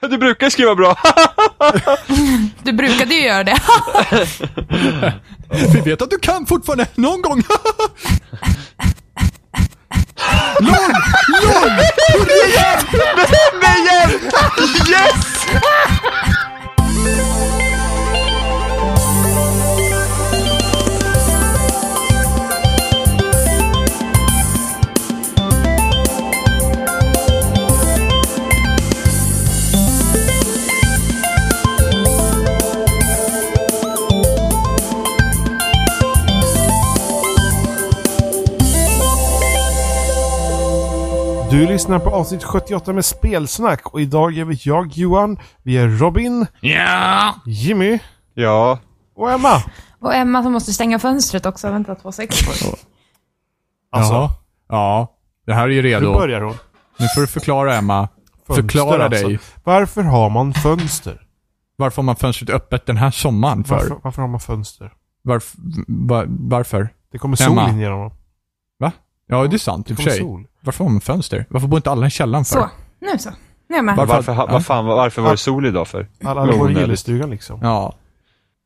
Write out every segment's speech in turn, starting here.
Du brukar skriva bra. Du brukade ju göra det. Vi vet att du kan fortfarande, någon gång. LOL! LOL! Men igen! Yes! Du lyssnar på avsnitt 78 med spelsnack och idag är vi jag Johan, vi är Robin, Ja! Jimmy Ja. och Emma. Och Emma som måste stänga fönstret också. Vänta två sekunder. Alltså, Jaha. Ja, det här är ju nu redo. börjar hon. Nu får du förklara Emma. Fönster, Förklara alltså. dig. Varför har man fönster? Varför har man fönstret öppet den här sommaren för? Varför, varför har man fönster? Varf, va, varför? Det kommer sol Emma. in genom dem. Ja, det är sant i och för sig. sol. Varför har man fönster? Varför bor inte alla i källaren för? Så, nu så. Nu är jag med. Varför- Varför, Ja. vad fan, varför var det sol idag för? Alla, alla bor i gillestugan liksom. Ja.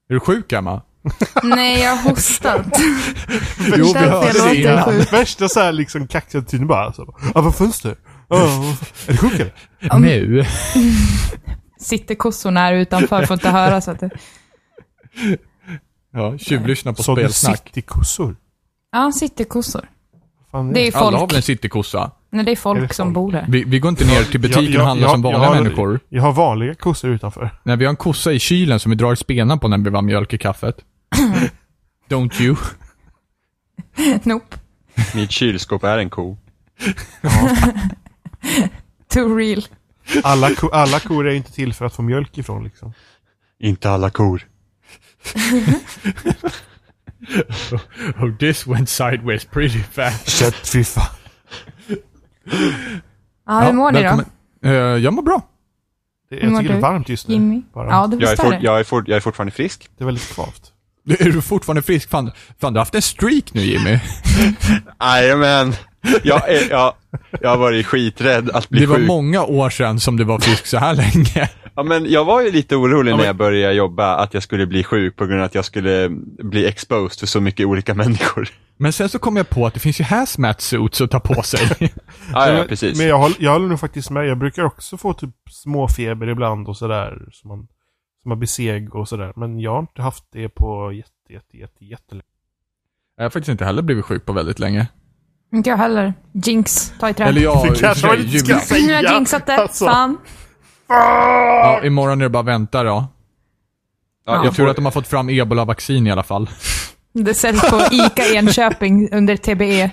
Är du sjuk Emma? Nej, jag har hostat. Jo, vi hörde det innan. Värsta såhär liksom kaxiga typen bara alltså. Ja, vad fönster? Vad- är du sjuk eller? Nu? Sitter kossorna här utanför, får inte höra så att det... Ja, tjuvlyssna på Sa du spelsnack. citykossor? Ja, sitter kossor. Fan, Det är Alla har folk. väl en citykossa? Nej, det är Är folk det som folk? bor där. Vi, vi går inte ner till butiken Jag- jag- och handlar jag- som vanliga jag har- människor. Jag har vanliga kossor utanför. Nej, vi har en kossa i kylen som vi drar spenan på när vi vill ha mjölk i kaffet. Don't you? Nope. Mitt kylskåp är en ko. Too real. Alla, ko, alla kor är inte till för att få mjölk ifrån liksom. Inte alla kor. Oh, this went sideways pretty fast. Kött, fy fan. Ja, hur mår ni då? Eh, jag mår bra. Det, jag mår tycker det är du? varmt just nu. Jimmy? Bara. Ja, det Jag är, visste fort, jag, är fort, jag är fortfarande frisk. Det är väldigt kvavt. Är du fortfarande frisk? Fan, fan du har haft en streak nu Jimmy. Jajamän. Jag, är, jag, jag har varit skiträdd att bli Det var sjuk. många år sedan som du var frisk så här länge. Ja, men jag var ju lite orolig Ja, när jag började jobba att jag skulle bli sjuk på grund av att jag skulle bli exposed för så mycket olika människor. Men sen så kom jag på att det finns ju hazmat suits att ta på sig. Ja, ja, men, precis. Men jag håller, jag håller nog faktiskt med. Jag brukar också få typ småfeber ibland och sådär. Som man, som man blir seg och sådär. Men jag har inte haft det på jätte, jätte, jätte, jättelänge. jag har faktiskt inte heller blivit sjuk på väldigt länge. Inte jag heller. Jinx, ta i trä. Eller jag, Det kanske man inte ska säga. Nu har jag jinxat det. Alltså. Fan. Ja, imorgon är det bara vänta då. ja, Jag jag tror får, att de har fått fram ebola-vaccin i alla fall. Det säljs på ICA Enköping under. TBE.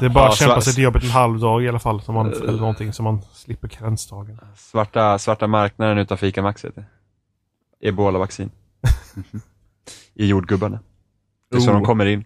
Det är bara Ja, att kämpa så- sig till jobbet en halv dag i alla fall. Som man, eller någonting så man slipper karensdagen. svarta, svarta marknaden utanför ICA Maxi heter. Ebola-vaccin. I jordgubbarna. Det är så Oh. de kommer in.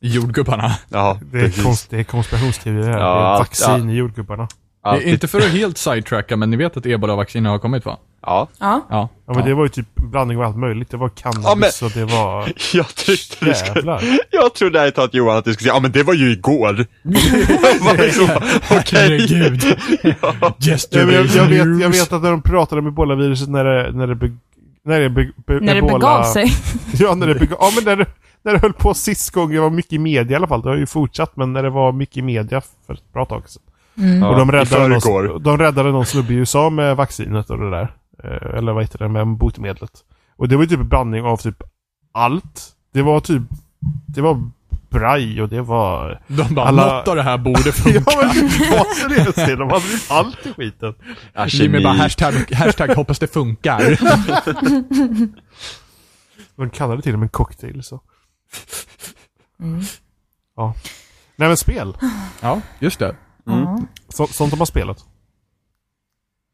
Jordgubbarna. Ja, Det är, precis. konst, det är konspirationsteorier. Ja, vaccin i jordgubbarna. Alltid. inte för att helt sidetracka, men ni vet att ebola-vaccin har kommit va? Ja, Ja. Ja. Ja men det var ju typ blandning av allt möjligt. Det var cannabis Ja, men- och det var... jag trodde du skulle... Jag trodde ärligt talat Johan att du skulle säga, ja men det var ju igår. Jag Okej. Herregud. Ja, men Yesterday jag, jag, vet, jag vet att när de pratade om ebola-viruset när det, när det, be, när det, be, be, När det ebola, begav sig. Ja, när det begav Ja, men när det, när det höll på sist gång, det var mycket i media i alla fall. Det har ju fortsatt, men när det var mycket i media för ett bra tag sedan. Ja, och de räddade, någon, de räddade någon snubbe i USA med vaccinet och det där. Eh, Eller vad heter det, med botemedlet. Och det var ju typ en blandning av typ allt. Det var typ, det var braj och det var... De bara, Alla- något av det här borde Ja funka. men det var seriöst det. De hade typ allt i skiten. Jimmy bara, hashtag, hashtag hoppas det funkar. De kallade till och med en cocktail så. Mm. Ja. Nej men spel. Ja, just det. Mm. Ja. Så, sånt har spelat.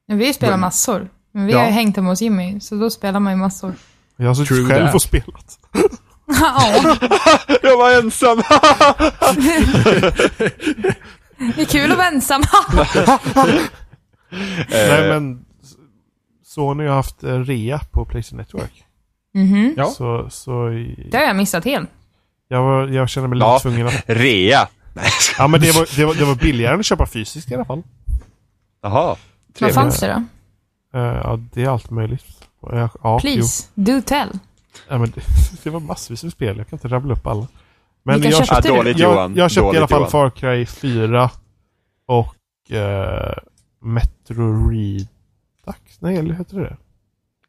Men Vi spelar massor. Men vi Ja. har ju hängt hemma hos Jimmy, så då spelar man ju massor. Jag har True suttit själv that. och spelat. Ja, Jag var ensam. det är kul att vara ensam. Nej men Sony har haft eh, rea på Playstation Network. Mhm. Ja. Så, så Det har jag missat helt. jag, var, jag känner mig lite Ja. tvungen att... Rea. Nej, Ja men det var, det, var, det var billigare än att köpa fysiskt i alla fall. Jaha. Vad fanns det då? Eh, ja, det är allt möjligt. Ja, ja, Please, do tell. Jo. Ja, men det, det var massvis med spel. Jag kan inte rabbla upp alla. Men Vilka jag, köpte du? dåligt jag, Johan. jag köpte dåligt, i alla fall Johan. Far Cry 4 och eh, Metro Redux. Nej, eller heter det det?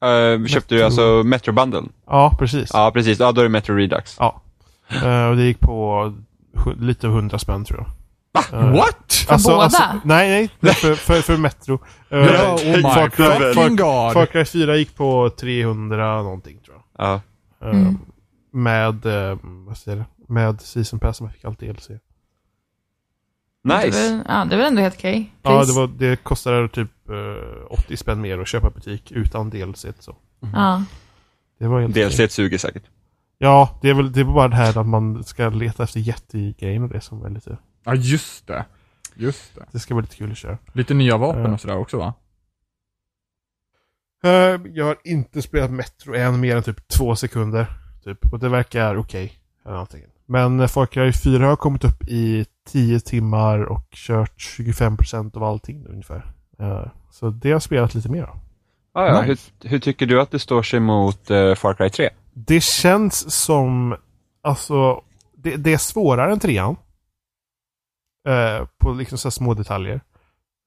Uh, köpte du Metro- alltså Metro Bundle? Ja, precis. Ja, precis. Ja, då är det Metro Redux. Ja. Eh, och det gick på lite över 100 spänn tror jag. Eh, What? För båda? nej, nej. det är För, för, för Metro. Ja, oh my Far Cry- fucking Far, god. Far Cry 4 gick på 300 någonting tror jag. Ja. Eh, Mm. Med, vad säger det? Med Season Pass som jag fick allt DLC. Det Nice. väl, ja, det väl ändå helt okej. Ja, Please. det, var, det kostade typ eh, 80 spänn mer att köpa butik utan DLC. Så. Ja. Det var helt. DLC suger säkert. Ja, det är väl det är bara det här att man ska leta efter jättegrejen och det som är lite... Ja, just det. Just det. Det ska vara lite kul att köra. Lite nya vapen Ja. och sådär också va? Eh, jag har inte spelat Metro än mer än typ två sekunder. Typ. Och det verkar okej. eller någonting. Men eh, Far Cry 4 har kommit upp i 10 timmar och kört 25% av allting ungefär. Eh, så det har jag spelat lite mer av. Ah, ja. Nice. hur, hur tycker du att det står sig mot uh, Far Cry 3? Det känns som, alltså, det, det är svårare än trean. Eh, på liksom så små detaljer.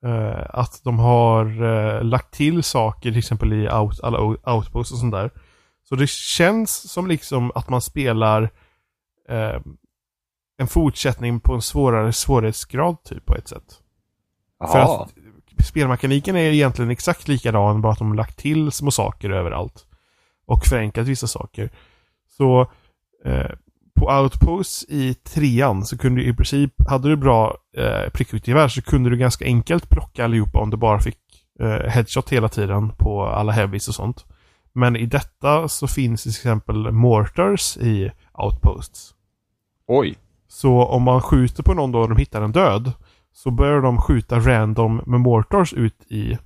Eh, att de har eh, lagt till saker, till exempel i out, alla outposts och sånt där. Så det känns som liksom att man spelar eh, en fortsättning på en svårare svårighetsgrad typ på ett sätt. För att spelmekaniken är egentligen exakt likadan, bara att de har lagt till små saker överallt. Och förenklat vissa saker. Så eh, på Outposts i trean så kunde du i princip, hade du bra eh, prickskyttegevär så kunde du ganska enkelt plocka allihopa om du bara fick eh, headshot hela tiden på alla heavies och sånt. Men i detta så finns till exempel mortars i Outposts. Oj. Så om man skjuter på någon då och de hittar en död så börjar de skjuta random med mortars ut i,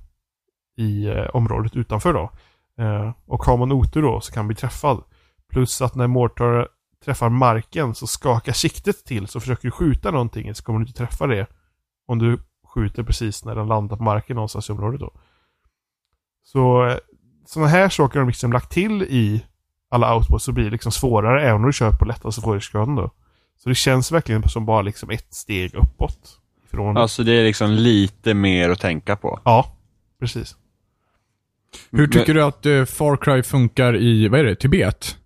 i eh, området utanför då. Eh, och har man otur då så kan man bli träffad. Plus att när mortar träffar marken så skakar siktet till så försöker du skjuta någonting så kommer du inte träffa det. Om du skjuter precis när den landar på marken någonstans i området då. Så eh, sådana här saker har de liksom lagt till i alla outposts så blir det liksom svårare även om du kör på lättaste svårighetsgraden då. Så det känns verkligen som bara liksom ett steg uppåt. Ifrån... Alltså det är liksom lite mer att tänka på. Ja, precis. Hur tycker du att eh, Far Cry funkar i, vad är det, Tibet?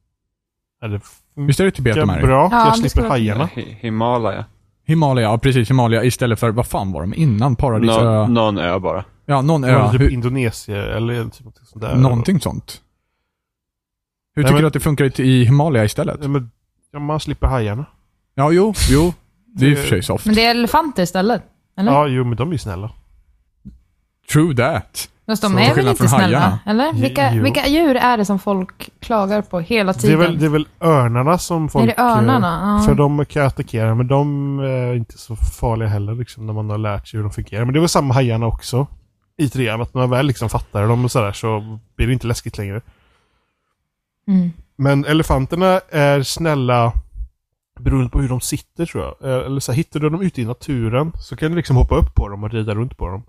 Det Visst är det Tibet de är i? bra. Ja, jag det slipper ska hajarna. Hi- Himalaya. Himalaya, ja precis, Himalaya istället för, vad fan var de innan? Paradisö? Nå- någon ö bara. Ja, någon ö. Ja, typ Hur, Indonesien eller typ något sånt där. någonting sånt. Hur Nej, tycker men- du att det funkar i, i Himalaya istället? Ja, men, ja, man slipper hajarna. Ja, jo, jo. Det är i och Det- för sig soft. Men det är elefanter istället? Eller? Ja, jo, men de är ju snälla. True that. Fast de Så- är väl inte snälla? hajarna. Eller? Vilka, jo. vilka djur är det som folk klagar på hela Det är, tiden? väl, det är väl örnarna som folk... är det örnarna? eh, Ja. För de kan attackera, men de är inte så farliga heller liksom, när man har lärt sig hur de fungerar. Men det var samma hajarna också. I trean, att när man väl liksom fattar dem och sådär så blir det inte läskigt längre. Mm. Men elefanterna är snälla beroende på hur de sitter tror jag. Eh, Eller så här, hittar du dem ute i naturen så kan du liksom hoppa upp på dem och rida runt på dem.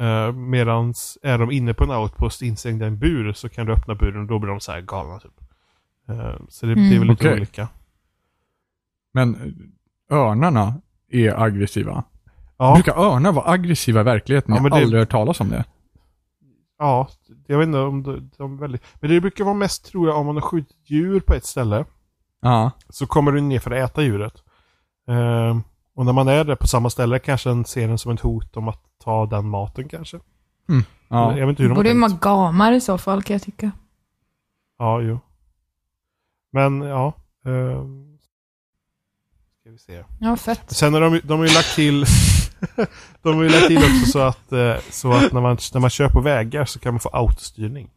Uh, medans är de inne på en outpost instängda i en bur så kan du öppna buren och då blir de så här galna typ. Eh, så det, det är Mm. väl lite Okej. olika. Men eh, örnarna är aggressiva. Ja, Brukar örnar vara aggressiva i verkligheten? Ja, jag men har det- aldrig hört talas om det. ja, jag vet inte om de, de är väldigt... Men det brukar vara mest tror jag om man har skjutit djur på ett ställe Ja. så kommer du ner för att äta djuret. Eh, och när man är där på samma ställe kanske den ser den som ett hot om att ta den maten kanske. ja. Jag vet inte hur de Borde vara gamar i så fall kan jag tycka. Ja, jo. Men ja. ehm, ska vi se. Ja, fett. Sen har de, de har ju lagt till De har ju lagt till också så att, eh, så att när, man, när man kör på vägar så kan man få autostyrning.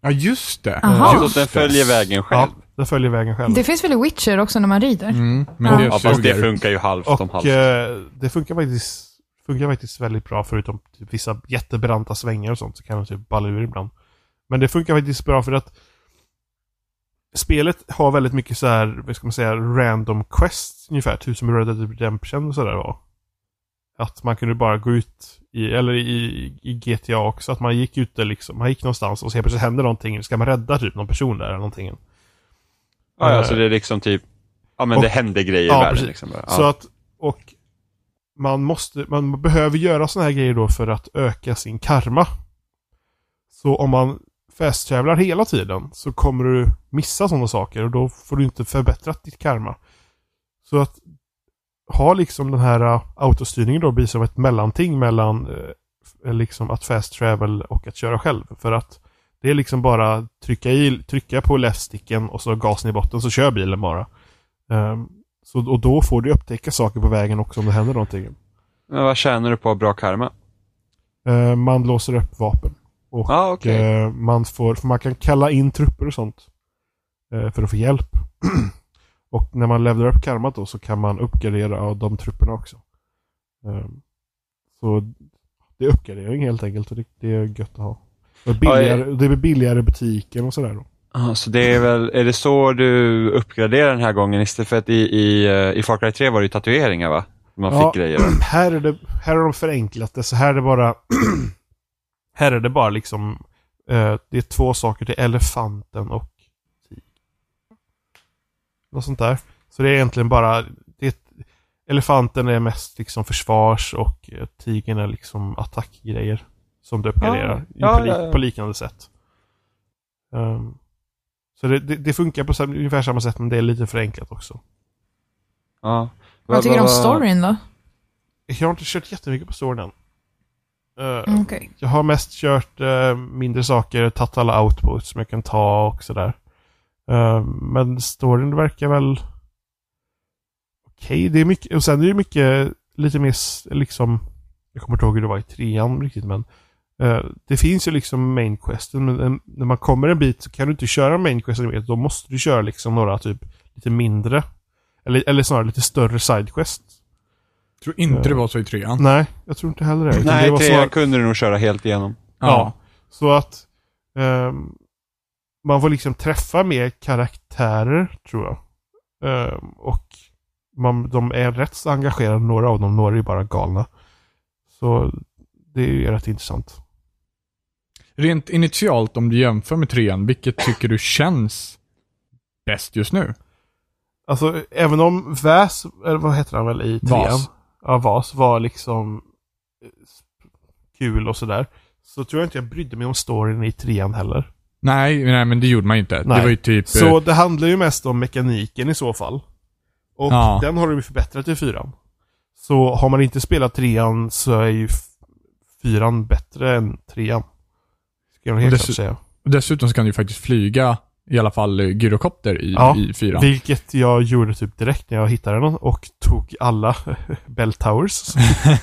Ja, just det. Aha. Så Just att den det. följer vägen själv. Den följer vägen själv. Det finns väl i Witcher också när man rider? Mm, men Ja. det Ja, fast det funkar ju halvt om Och halvt. eh, det funkar faktiskt, funkar faktiskt väldigt bra förutom typ vissa jättebranta svängar och sånt så kan de typ balla ur ibland. Men det funkar faktiskt bra för att spelet har väldigt mycket så här, vad ska man säga, random quests ungefär. Typ som Red Dead Redemption och sådär var. Att man kunde bara gå ut i, eller i, i GTA också, att man gick ute liksom, man gick någonstans och så helt plötsligt händer någonting, ska man rädda typ någon person där eller någonting. Ja, Eh, alltså det är liksom typ, ja men och- det händer grejer i ja, världen precis. liksom. Bara. Så Ja. att, och man måste, man behöver göra sådana här grejer då för att öka sin karma. Så om man fast-travlar hela tiden så kommer du missa sådana saker och då får du inte förbättrat ditt karma. Så att ha liksom den här uh, autostyrningen då blir som ett mellanting mellan uh, liksom att fast travel och att köra själv. För att det är liksom bara trycka, i, trycka på left-sticken och så gasen i botten så kör bilen bara. Ehm, så, och då får du upptäcka saker på vägen också om det händer någonting. Men vad tjänar du på bra karma? Eh, man låser upp vapen. Och Ja, okej. eh, man får, man kan kalla in trupper och sånt. eh, för att få hjälp. och när man levlar upp karmat då så kan man uppgradera de trupperna också. Ehm, så det är uppgradering helt enkelt och det, det är gött att ha. Och billigare, det blir billigare butiken och sådär då. Ja, så det är väl, är det så du uppgraderar den här gången istället för att i, i, eh, i Far Cry 3 var det ju tatueringar va? Man Ja. fick grejer. Här är det, här har de förenklat det, så här är det bara... här är det bara liksom... Eh, det är två saker, det är elefanten och. Något sånt där. Så det är egentligen bara... Det elefanten är mest liksom försvars och eh, tigern är liksom attackgrejer. Som du uppgraderar Ja, på, ja, ja. på liknande sätt. Ehm, så det, det, det funkar på ungefär samma sätt men det är lite förenklat också. Ja. Vad tycker du om storyn då? Jag har inte kört jättemycket på storyn än. Eh, Mm, Okej. Jag har mest kört eh, mindre saker, tagit alla outposts som jag kan ta och sådär. Eh, men storyn verkar väl okej. Det är mycket, och sen är det mycket lite mer liksom, jag kommer inte ihåg hur det var i trean riktigt men det finns ju liksom main questen men eh, när man kommer en bit så kan du inte köra main questen. Då måste du köra liksom några typ lite mindre eller, eller snarare lite större sidequests. Jag tror inte det var så i trean. Nej, jag tror inte heller det. Nej, var trean snarare- kunde du nog köra helt igenom. Ja. Så att ehm, man får liksom träffa mer karaktärer, tror jag. Ehm, och man, de är rätt så engagerade, några av dem. Några är ju bara galna. Så det är ju rätt intressant. Rent initialt, om du jämför med trean, vilket tycker du känns bäst just nu? Alltså, även om Väs, eller vad heter han väl i trean? Vas. Ja, Vas var liksom eh, kul och sådär. Så tror jag inte jag brydde mig om storyn i trean heller. Nej, nej men det gjorde man ju inte. Nej. Det var ju typ... eh, Så det handlar ju mest om mekaniken i så fall. Och Ja. den har de ju förbättrat i fyran. Så har man inte spelat trean så är ju fyran bättre än trean. Ska jag helt säga. Dessutom så kan du ju faktiskt flyga i alla fall eh, gyrokopter i, Ja, i fyran. Vilket jag gjorde typ direkt när jag hittade den och tog alla Bell Towers.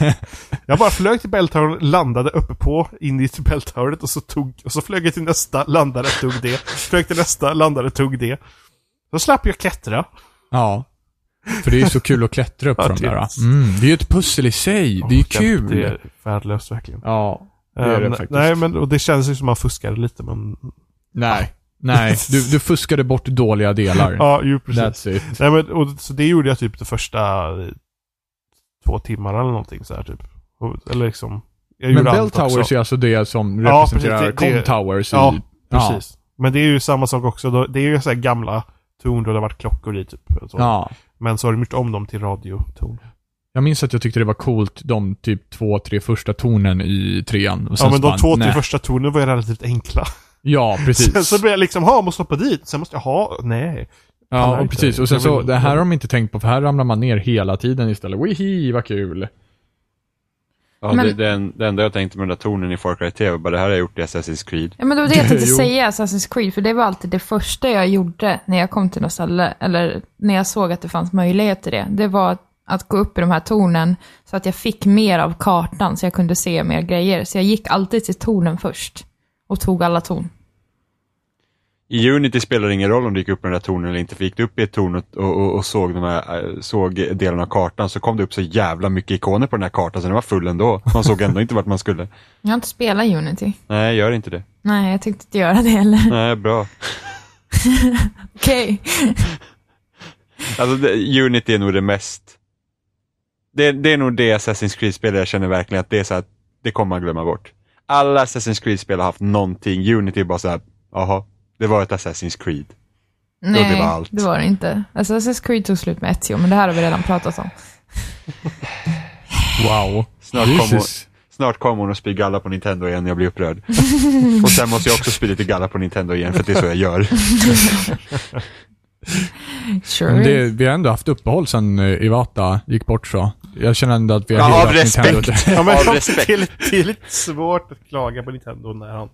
jag bara flög till Bell Tower, landade uppe på, in i Bell Toweret och så tog, och så flög jag till nästa, landade, tog det. Flög till nästa, landade, tog det. Så slapp jag klättra. Ja. För det är ju så kul att klättra upp Ja, är där. Mm, det är ju ett pussel i sig. Det är ju kul. Det är värdelöst verkligen. Ja, det är det Eh, faktiskt. Nej, men och det känns ju som man fuskade lite, men... Nej. Nej, du, du fuskade bort dåliga delar. Ja, ju precis. That's it. Nej, men, och, så det gjorde jag typ de första eh, två timmarna eller någonting så här typ. Eller liksom... Jag Men Bell Towers också. är alltså det som Ja, representerar precis, det- det- Com Towers Ja, i... Precis. Men det är ju samma sak också. Det är ju så här gamla torn då det har varit klockor i typ. Så. Ja. Men så har de gjort om dem till radiotorn. Jag minns att jag tyckte det var coolt, de typ två, tre första tonen i trean. Och Ja, men de bara, två, tre första tornen var ju relativt enkla. Ja, precis. Sen så blev jag liksom, ha, måste hoppa dit. Sen måste jag ha, nej. ja, och precis. Och sen så, det här har de inte tänkt på, för här ramlar man ner hela tiden istället. Wihi, vad kul. Ja, Men- det, det, en- det enda jag tänkte med den där tornen i Far Cry 3 var bara det här har jag gjort i Assassin's Creed. Ja, men det var det jag tänkte säga, Assassin's Creed, för det var alltid det första jag gjorde när jag kom till något ställe, eller när jag såg att det fanns möjlighet till det. Det var att gå upp i de här tornen så att jag fick mer av kartan, så jag kunde se mer grejer. Så jag gick alltid till tornen först och tog alla torn. I Unity spelar det ingen roll om du gick upp i den där tornen eller inte, för gick du upp i ett torn och, och, och, såg, de här, eh, såg delen av kartan så kom det upp så jävla mycket ikoner på den här kartan så den var full ändå. Man såg ändå inte vart man skulle. Jag har inte spelat Unity. Nej, gör inte det. Nej, jag tänkte inte göra det heller. Nej, bra. Okej. Alltså, Unity är nog det mest Det, det är nog det Assassin's Creed-spel jag känner verkligen att det är så att det kommer man glömma bort. Alla Assassin's Creed-spel har haft någonting, Unity bara så här, jaha, det var ett Assassin's Creed. Nej, det var allt. det var det inte. Alltså, Assassin's Creed tog slut med Ezio, men det här har vi redan pratat om. Wow. Snart kommer snart kommer hon och spyr galla på Nintendo igen, jag blir upprörd. och sen måste jag också spy lite galla på Nintendo igen, för att det är så jag gör. Sure. Men det, vi har ändå haft uppehåll sen eh, Iwata gick bort så. Jag känner ändå att vi har Ja, av hyllat Nintendo. respekt. Ja, men Av det, respekt. det är lite svårt att klaga på Nintendo när han...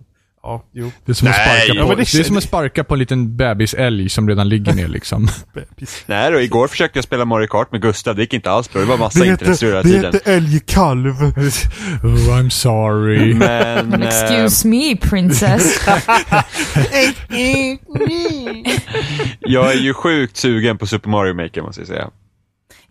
Ja, jo. Det är som att Nej. sparka Ja, på, det det är som att sparka på en liten bebisälg som redan ligger ner liksom. Nej då, igår försökte jag spela Mario Kart med Gustav, det gick inte alls bra. Det var massa internetstrul hela det tiden. heter älgkalv. Oh, I'm sorry. Men... Excuse me, princess. jag är ju sjukt sugen på Super Mario Maker måste jag säga.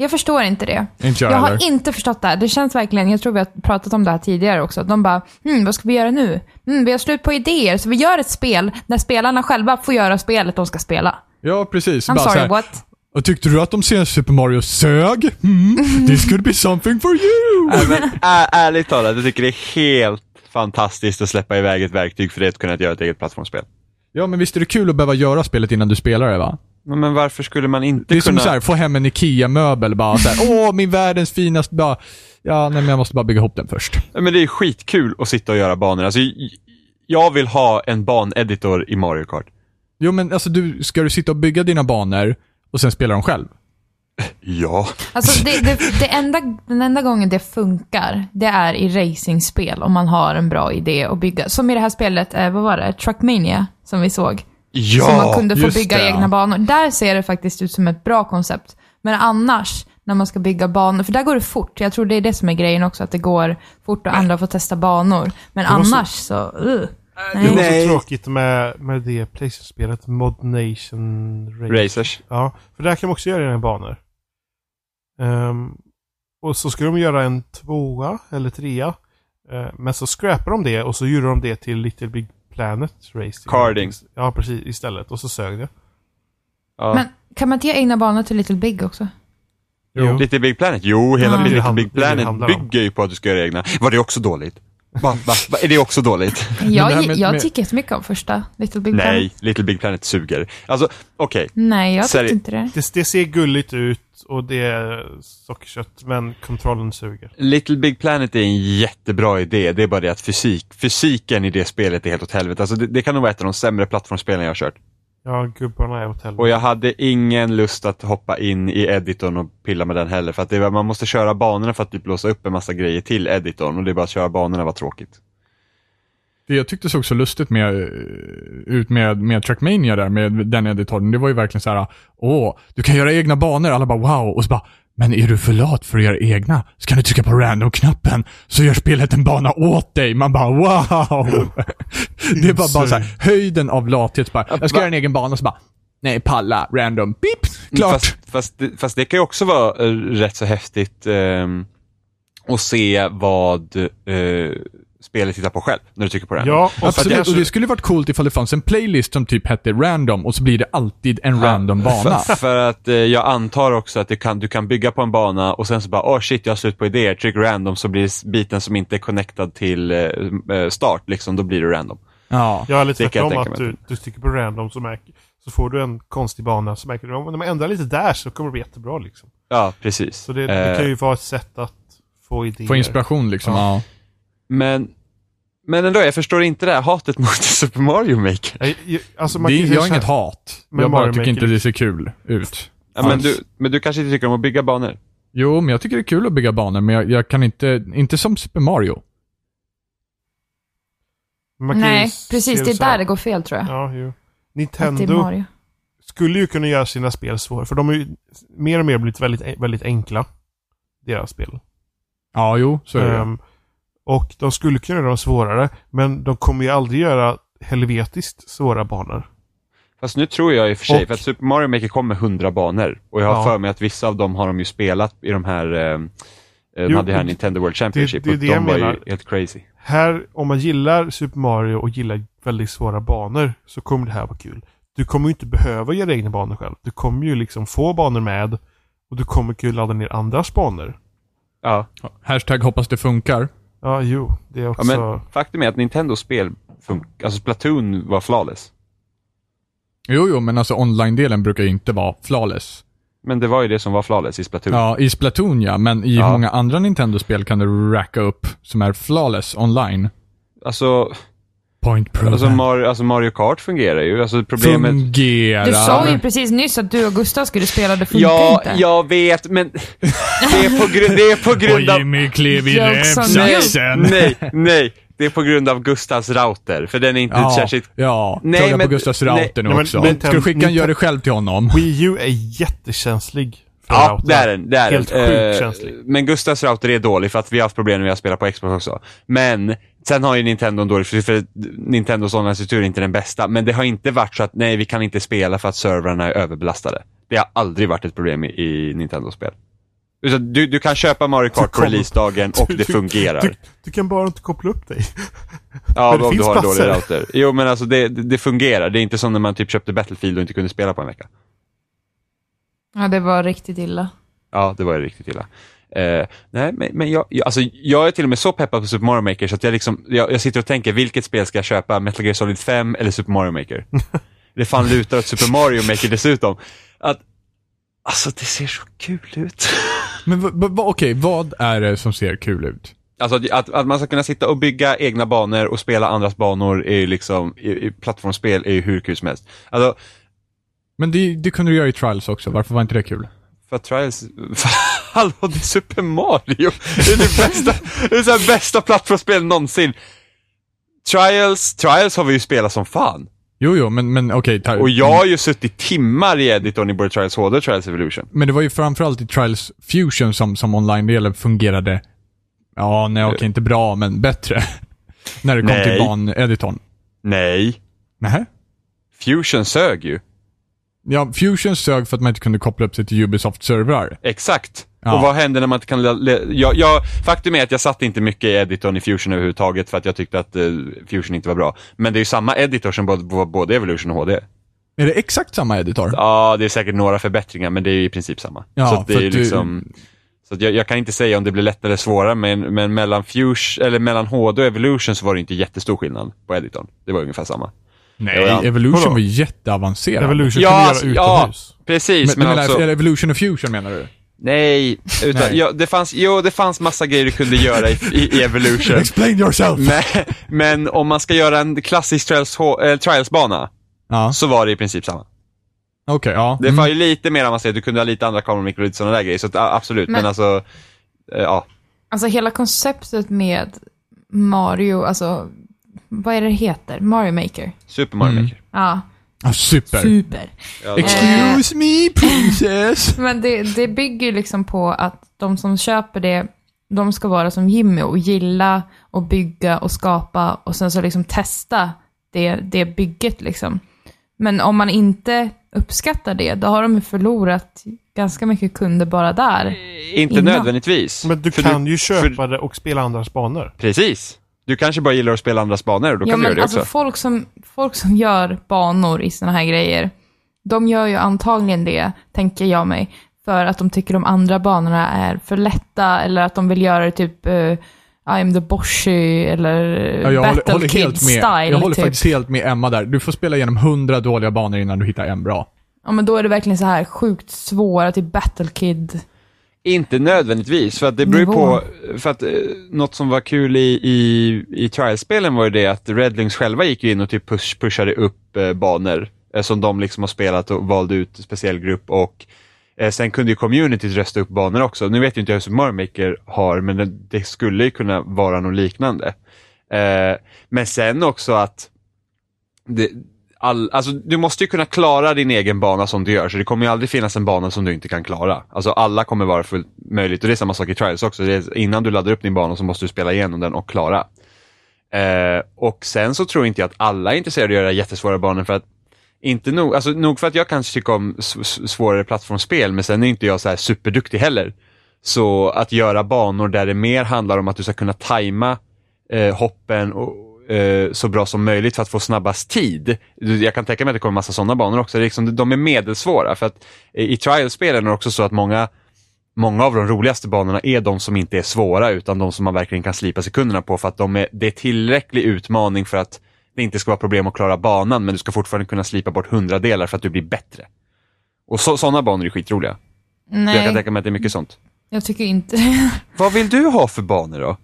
Jag förstår inte det. Inte jag Jag har heller. inte förstått det här. Det känns verkligen, jag tror vi har pratat om det här tidigare också, de bara, hmm, vad ska vi göra nu? Hmm, vi har slut på idéer, så vi gör ett spel där spelarna själva får göra spelet de ska spela. Ja, precis. I'm Bara sorry, what? Och tyckte du att de senaste Super Mario sög? Mm, this could be something for you! Nej, men ärligt talat, jag tycker det är helt fantastiskt att släppa iväg ett verktyg för det att kunna göra ett eget plattformsspel. Ja, men visst är det kul att behöva göra spelet innan du spelar det va? Men, men varför skulle man inte Det är som kunna... så här, få hem en IKEA-möbel bara så här, åh min världens finaste, bara, ja nej men jag måste bara bygga ihop den först. Ja, Men det är skitkul att sitta och göra banor. Alltså, jag vill ha en baneditor i Mario Kart. Jo men alltså du, ska du sitta och bygga dina banor och sen spela dem själv? Ja. Alltså det, det, det enda, den enda gången det funkar, det är i racingspel om man har en bra idé att bygga. Som i det här spelet, eh, vad var det? Truckmania, som vi såg. Ja! som man kunde få bygga det, egna banor. Där ser det faktiskt ut som ett bra koncept. Men annars, när man ska bygga banor, för där går det fort. Jag tror det är det som är grejen också, att det går fort och andra får testa banor. Men var så- annars så, uh, Det nej. var Nej. så tråkigt med, med det Playstation-spelet, Mod Nation Race. Racers. Ja, för där kan man också göra egna banor. Ehm, och så ska de göra en tvåa eller trea. Eh, men så scrappar de det och så gjorde de det till Little Big Planet Race. Carding. Ja, precis. Istället. Och så sög det. Ja. Men kan man inte ge egna banor till Little Big också? Jo. Little Big Planet? Jo, hela Ja. Little Big Planet bygger ju på att du ska göra egna. Var det också dåligt? Va, va, va, är det också dåligt? Jag, med- jag tycker jättemycket om första Little Big Planet. Nej, Little Big Planet suger. Alltså, okej. Nej, jag tyckte inte det. Det, det ser gulligt ut och det är sockerkött, men kontrollen suger. Little Big Planet är en jättebra idé, det är bara det att fysik, fysiken i det spelet är helt åt helvete. Alltså det, det kan nog vara ett av de sämre plattformsspelen jag har kört. Ja, gubbarna är åt helvete. Och jag hade ingen lust att hoppa in i editorn och pilla med den heller. För att det, var- man måste köra banorna för att typ låsa upp en massa grejer till editorn och det är bara att köra banorna var tråkigt. Det jag tyckte såg så lustigt med, eh, ut med, med Trackmania där, med den editorn, det var ju verkligen så här: åh, du kan göra egna banor, alla bara wow, och så bara, men är du för lat för att göra egna? Så kan du trycka på random-knappen, så gör spelet en bana åt dig. Man bara wow! det var bara så här, höjden av lathet bara, jag ska göra en egen bana, så bara, nej, palla, random, beep, klart. Fast, fast, det, fast det kan ju också vara eh, rätt så häftigt ehm, att se vad eh, spelet tittar på själv när du trycker på den. Ja, Absolut, kanske- och det skulle varit coolt ifall det fanns en playlist som typ hette random och så blir det alltid en random bana. För, för att eh, jag antar också att du kan, du kan bygga på en bana och sen så bara, åh oh shit, jag har slut på idéer, tryck random så blir biten som inte är connectad till eh, eh, start, liksom, då blir det random. Ja. Jag är lite tvärtom att du, du sticker på random så, märker, så får du en konstig bana så märker du om man ändrar lite där så kommer det bli jättebra liksom. Ja, precis. Så det, det Eh, kan ju vara ett sätt att få idéer. Få inspiration liksom. Ja. Ja. Men, men ändå, jag förstår inte det här hatet mot Super Mario Maker. Jag, jag, alltså man Det, kan ju jag har säga inget hat. Men jag bara Mario tycker Maker inte är det ser kul ut. Ja, men, Alls. du, men du kanske inte tycker om att bygga banor? Jo, men jag tycker det är kul att bygga banor, men jag, jag kan inte, inte som Super Mario. man kan ju Nej, se precis. Det är så här- där det går fel tror jag. Ja, jo. Att det är Nintendo Mario. skulle ju kunna göra sina spel svåra, för de har ju mer och mer blivit väldigt, väldigt enkla. Deras spel. Ja, jo, så är det. Ehm, och de skulle kunna göra dem svårare, men de kommer ju aldrig göra helvetiskt svåra banor. Fast nu tror jag i och för sig, Och- för att Super Mario Maker kom med 100 banor. Och jag har Ja. för mig att vissa av dem har de ju spelat i de här, eh, de Jo, hade ju här det- Nintendo World Championship det är och det de jag var ju menar. helt crazy. Här, om man gillar Super Mario och gillar väldigt svåra banor, så kommer det här vara kul. Du kommer ju inte behöva göra egna banor själv. Du kommer ju liksom få banor med och du kommer kunna ladda ner andras banor. Ja. Hashtag hoppas det funkar. Ja, jo. Det är ja, också... men faktum är att Nintendos spel funkar. Alltså Splatoon var flawless. Jo, jo, men alltså online-delen brukar ju inte vara flawless. Men det var ju det som var flawless i Splatoon. Ja, i Splatoon ja, men i Ja. många andra Nintendo-spel kan du racka upp som är flawless online. Alltså, Point proven. alltså, Mario, alltså Mario Kart fungerar ju. Alltså problemet... Fungerar. Du sa ju precis nyss att du och Gustav skulle spela, det funkar Ja, inte. jag vet, men det är på, gru- det är på grund Och av... Jimmy klev i rävsaxen. nej, nej. Det är på grund av Gustavs router, för den är inte Ja, särskilt... ja. Nej, klaga men- på Gustavs nej. router nu Nej, men också. Nintendo- Ska du skicka en gör det själv till honom? Wii U är jättekänslig. för Ja, det är den. Det är Helt den. sjukt Eh, känslig. Men Gustavs router är dålig för att vi har haft problem när vi har spelat på Xbox också. Men sen har ju Nintendo en dålig, för, Nintendos online-struktur är inte den bästa. Men det har inte varit så att nej, vi kan inte spela för att servrarna är överbelastade. Det har aldrig varit ett problem i, i Nintendo-spel. Du, du kan köpa Mario Kart på releasedagen och det fungerar. Du, du kan bara inte koppla upp dig. Ja, Men det om du finns har en dålig router. Jo, men alltså det, det, det fungerar. Det är inte som när man typ köpte Battlefield och inte kunde spela på en vecka. Ja, det var riktigt illa. Ja, det var ju riktigt illa. Eh, nej, men, men jag, jag, alltså, jag är till och med så peppad på Super Mario Maker så att jag, liksom, jag, jag sitter och tänker, vilket spel ska jag köpa? Metal Gear Solid 5 eller Super Mario Maker? det fan lutar åt Super Mario Maker dessutom. Att, alltså det ser så kul ut. Men okej, vad är det som ser kul ut? Alltså att, att, man ska kunna sitta och bygga egna banor och spela andras banor är ju liksom, i, i plattformsspel är ju hur kul som helst. Alltså, Men det, det kunde du göra i Trials också, varför var inte det kul? För att Trials... Hallå, det är Super Mario! Det är det bästa, det är så bästa plattformsspel någonsin. Trials, Trials har vi ju spelat som fan. Jo, jo, men, men okej. ta- Och jag har ju suttit timmar i editorn i både Trials HD och Trials Evolution. Men det var ju framförallt i Trials Fusion som, som online-delen fungerade, ja, nej okej, inte bra, men bättre. När det kom Nej. till baneditorn. Nej, Nähä? Fusion sög ju. Ja, Fusion sög för att man inte kunde koppla upp sig till Ubisoft-servrar. Exakt. Ja. Och vad händer när man inte kan... Jag, jag, faktum är att jag satt inte mycket i editorn i Fusion överhuvudtaget för att jag tyckte att eh, Fusion inte var bra. Men det är ju samma editor som både, både Evolution och HD. Är det exakt samma editor? Ja, det är säkert några förbättringar men det är ju i princip samma. Ja, så det är att du- liksom... Så jag, jag kan inte säga om det blir lättare eller svårare men, men mellan Fusion, eller mellan HD och Evolution så var det inte jättestor skillnad på editorn. Det var ungefär samma. Nej, Ja. Evolution var jätteavancerad. Evolution Ja, kan du alltså, göra ja. utomhus. Precis, Men, men, men alltså... Evolution och Fusion menar du? Nej, utan, Nej. Ja, det fanns, jo det fanns massa grejer du kunde göra i, i, i Evolution. Explain yourself! men, men om man ska göra en klassisk trials, äh, trials-bana Ja, så var det i princip samma. okej, ja. Det Mm. var ju lite mer avancerat, du kunde ha lite andra kameramikror och lite sådana där grejer, så att, ja, absolut. Men, Men- alltså, eh, ja. Alltså hela konceptet med Mario, alltså vad är det heter? Mario Maker. Super Mario Mm. Maker. Ja, Ah, super. super. Ja, Excuse me princess! Men det, det bygger liksom på att de som köper det, de ska vara som Jimmy och gilla och bygga och skapa och sen så liksom testa det, det bygget liksom. Men om man inte uppskattar det, då har de ju förlorat ganska mycket kunder bara där. Inte Innan. nödvändigtvis. Men du För kan ju köpa för- det och spela andras banor. Precis. Du kanske bara gillar att spela andras banor då Ja kan du göra det alltså också. folk som, folk som gör banor i såna här grejer, de gör ju antagligen det, tänker jag mig, för att de tycker de andra banorna är för lätta eller att de vill göra det typ uh, I'm the Boshi eller Ja, jag håller, Battle håller Kid helt med. style Jag håller typ. faktiskt helt med Emma där. Du får spela igenom hundra dåliga banor innan du hittar en bra. Ja men då är det verkligen så här sjukt svåra, typ Battle Kid. Inte nödvändigtvis, för att det beror på, för att eh, något som var kul i, i, i trialspelen var ju det att Redlings själva gick in och typ push, pushade upp eh, banor eh, som de liksom har spelat och valde ut speciell grupp och eh, sen kunde ju communityt rösta upp banor också. Nu vet ju inte jag hur Super Mario Maker har, men det, det skulle ju kunna vara något liknande. Eh, men sen också att det, all, alltså, du måste ju kunna klara din egen bana som du gör, så det kommer ju aldrig finnas en bana som du inte kan klara. Alltså alla kommer vara fullt möjligt och det är samma sak i Trials också. Det är, innan du laddar upp din bana så måste du spela igenom den och klara. Eh, och sen så tror inte jag att alla är intresserade av att göra jättesvåra banor för att inte nog, alltså nog för att jag kanske tycker om svårare plattformsspel men sen är inte jag så här superduktig heller. Så att göra banor där det mer handlar om att du ska kunna tajma eh, hoppen och, eh, så bra som möjligt för att få snabbast tid. Jag kan tänka mig att det kommer massa sådana banor också. Det är liksom, de är medelsvåra för att i trial-spelen är det också så att många många av de roligaste banorna är de som inte är svåra utan de som man verkligen kan slipa sekunderna på för att de är, det är tillräcklig utmaning för att det inte ska vara problem att klara banan men du ska fortfarande kunna slipa bort hundradelar för att du blir bättre. Och så, sådana banor är skitroliga. Jag kan Nej, tänka mig att det är mycket sånt. jag tycker inte Vad vill du ha för banor då?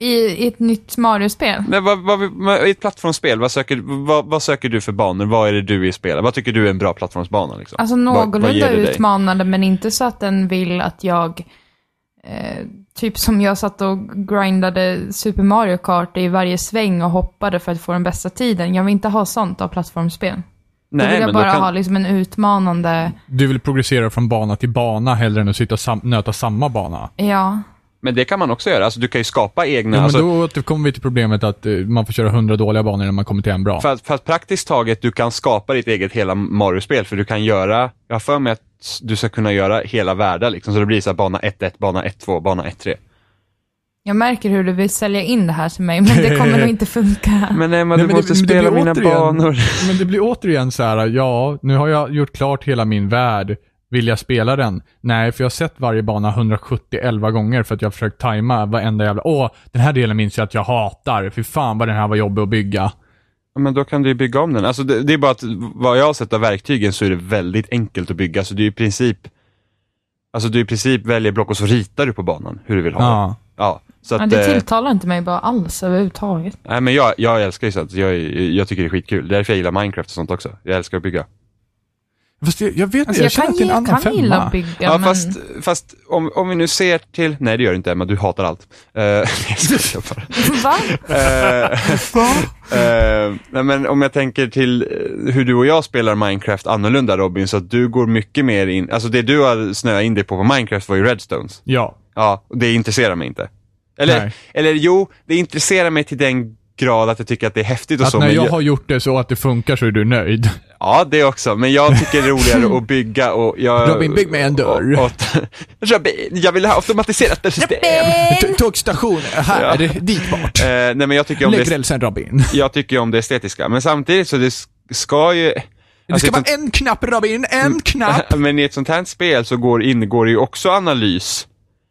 I, I ett nytt Mario-spel? Nej, vad, vad, I ett plattformsspel, vad söker, vad, vad söker du för banor? Vad är det du vill spela? Vad tycker du är en bra plattformsbana? Liksom? Alltså Vad- vad någorlunda det dig? utmanande, men inte så att den vill att jag... Eh, typ som jag satt och grindade Super Mario Kart i varje sväng och hoppade för att få den bästa tiden. Jag vill inte ha sånt av plattformsspel. då vill jag men bara kan, ha liksom en utmanande... Du vill progressera från bana till bana hellre än att sitta och sam- nöta samma bana. Ja. Men det kan man också göra. Alltså, du kan ju skapa egna... Jo, men alltså, då återkommer vi till problemet att eh, man får köra hundra dåliga banor innan man kommer till en bra. för, att, för att praktiskt taget du kan skapa ditt eget hela Mario-spel. För du kan göra, jag har för mig att du ska kunna göra hela världar liksom. Så det blir så här bana 1-1, bana 1-2, bana 1-3. Jag märker hur du vill sälja in det här till mig, men det kommer nog inte funka. Men Emma, Nej, du men måste det- spela mina återigen- banor. Men det blir återigen så här, ja, nu har jag gjort klart hela min värld. Vill jag spela den? Nej, för jag har sett varje bana 170 gånger för att jag har försökt tajma varenda jävla... Åh, den här delen minns jag att jag hatar. Fy fan vad den här var jobbig att bygga. Ja, Men då kan du ju bygga om den. Alltså det, det är bara att vad jag har sett av verktygen så är det väldigt enkelt att bygga. Så det är i princip, alltså du i princip väljer block och så ritar du på banan hur du vill ha det. Ja. Ja, så att, Ja, det eh, tilltalar inte mig bara alls överhuvudtaget. nej, men jag, jag älskar ju sånt. Jag, jag tycker det är skitkul. Det är därför jag gillar Minecraft och sånt också. Jag älskar att bygga. Fast jag, jag vet inte, Alltså jag, jag känner kan, att det är en annan kan femma. bygga, Ja, men... fast, fast om, om vi nu ser till, nej det gör du inte Emma, du hatar allt. Uh, jag bara. Va? Eh, eh, nej, men om jag tänker till eh, hur du och jag spelar Minecraft annorlunda Robin, så att du går mycket mer in, alltså det du har snöat in dig på på Minecraft var ju Redstones. Ja. Ja, och det intresserar mig inte. Eller, Nej. eller jo, det intresserar mig till den grad att jag tycker att det är häftigt och Att så. när men jag jag- har gjort det så att det funkar så är du nöjd. Ja, det också. Men jag tycker det är roligare att bygga och jag... Robin, bygg mig en dörr. Och, och, Robin, jag vill ha automatiserat system. Tågstation, här, dit bort. Eh, nej men jag tycker om Lägg det, rälsen Robin. jag tycker om det estetiska. Men samtidigt så det sk- ska ju... Det alltså, ska ett vara en knapp Robin, en knapp. men i ett sånt här spel så går, ingår ju också analys.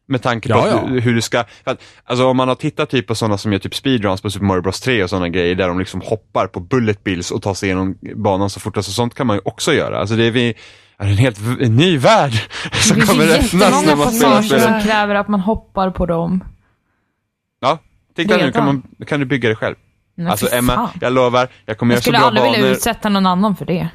Med tanke på Ja, ja. Hur, hur du ska, för att, alltså om man har tittat typ på sådana som gör typ speedruns på Super Mario Bros 3 och sådana grejer där de liksom hoppar på bullet bills och tar sig igenom banan så fort, alltså sånt kan man ju också göra. Alltså det är, vi, är en helt en ny värld som Det kommer öppnas när man spelar passager spelet. som kräver att man hoppar på dem. Ja, titta nu kan, man, kan du bygga det själv. Men Alltså Emma, fan. jag lovar, jag kommer Jag göra så skulle bra aldrig vilja banor. utsätta någon annan för det.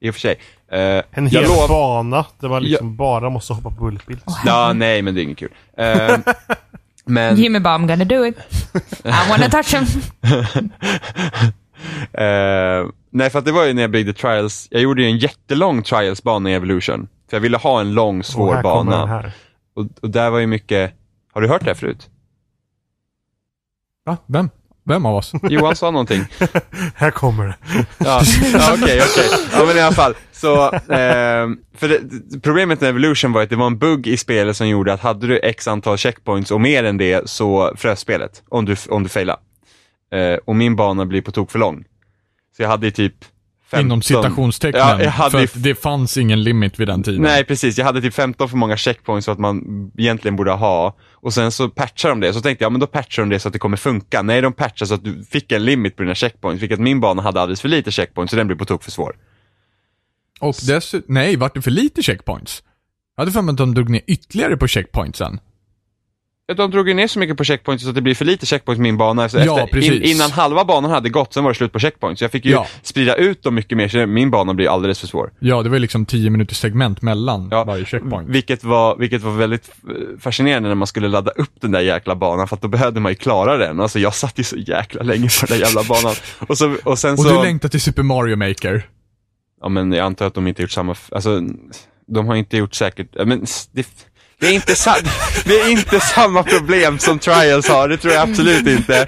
I och för sig. Eh, En jag hel lov- bana där man liksom bara måste hoppa på bulletbills. Ja, nej men det är inget kul. Eh, men, Jimmy bara, I'm gonna do it. I wanna touch him. eh, nej för att det var ju när jag byggde Trials, jag gjorde ju en jättelång Trials-bana i Evolution. För jag ville ha en lång svår här den bana. här. Och, och där var ju mycket, har du hört det förut? Va? Vem? Vem av oss? Johan sa någonting. Här kommer det. Ja, ja, okej, okej. Ja, men i alla fall. Så, ehm, för det, problemet med Evolution var att det var en bugg i spelet som gjorde att hade du x antal checkpoints och mer än det så frös spelet. Om du, om du failade. Eh, och min bana blir på tok för lång. Så jag hade ju typ 15... Inom citationstecknen. Ja, jag hade för att det fanns ingen limit vid den tiden. Nej, precis. Jag hade typ 15 för många checkpoints så att man egentligen borde ha. Och sen så patchar de det. Så tänkte jag, men då patchar de det så att det kommer funka. Nej, de patchar så att du fick en limit på dina checkpoints. Vilket min bana hade alldeles för lite checkpoints, så den blev på tok för svår. Och dessutom, nej, vart det för lite checkpoints? Jag hade för mig att de drog ner ytterligare på checkpointsen. De drog ju ner så mycket på checkpoints så att det blir för lite checkpoints i min bana. Så Ja, efter, precis. innan halva banan hade gått, sen var det slut på checkpoints. Så jag fick ju Ja. sprida ut dem mycket mer, så min bana blir alldeles för svår. Ja, det var ju liksom 10 minuters segment mellan Ja, varje checkpoint. Vilket var, vilket var väldigt eh, fascinerande när man skulle ladda upp den där jäkla banan, för att då behövde man ju klara den. Alltså jag satt ju så jäkla länge på den där jävla banan. Och, så, och sen Och så... du längtar till Super Mario Maker. Ja men jag antar att de inte gjort samma, alltså de har inte gjort säkert, men det, det, är inte det är inte samma problem som Trials har, det tror jag absolut inte.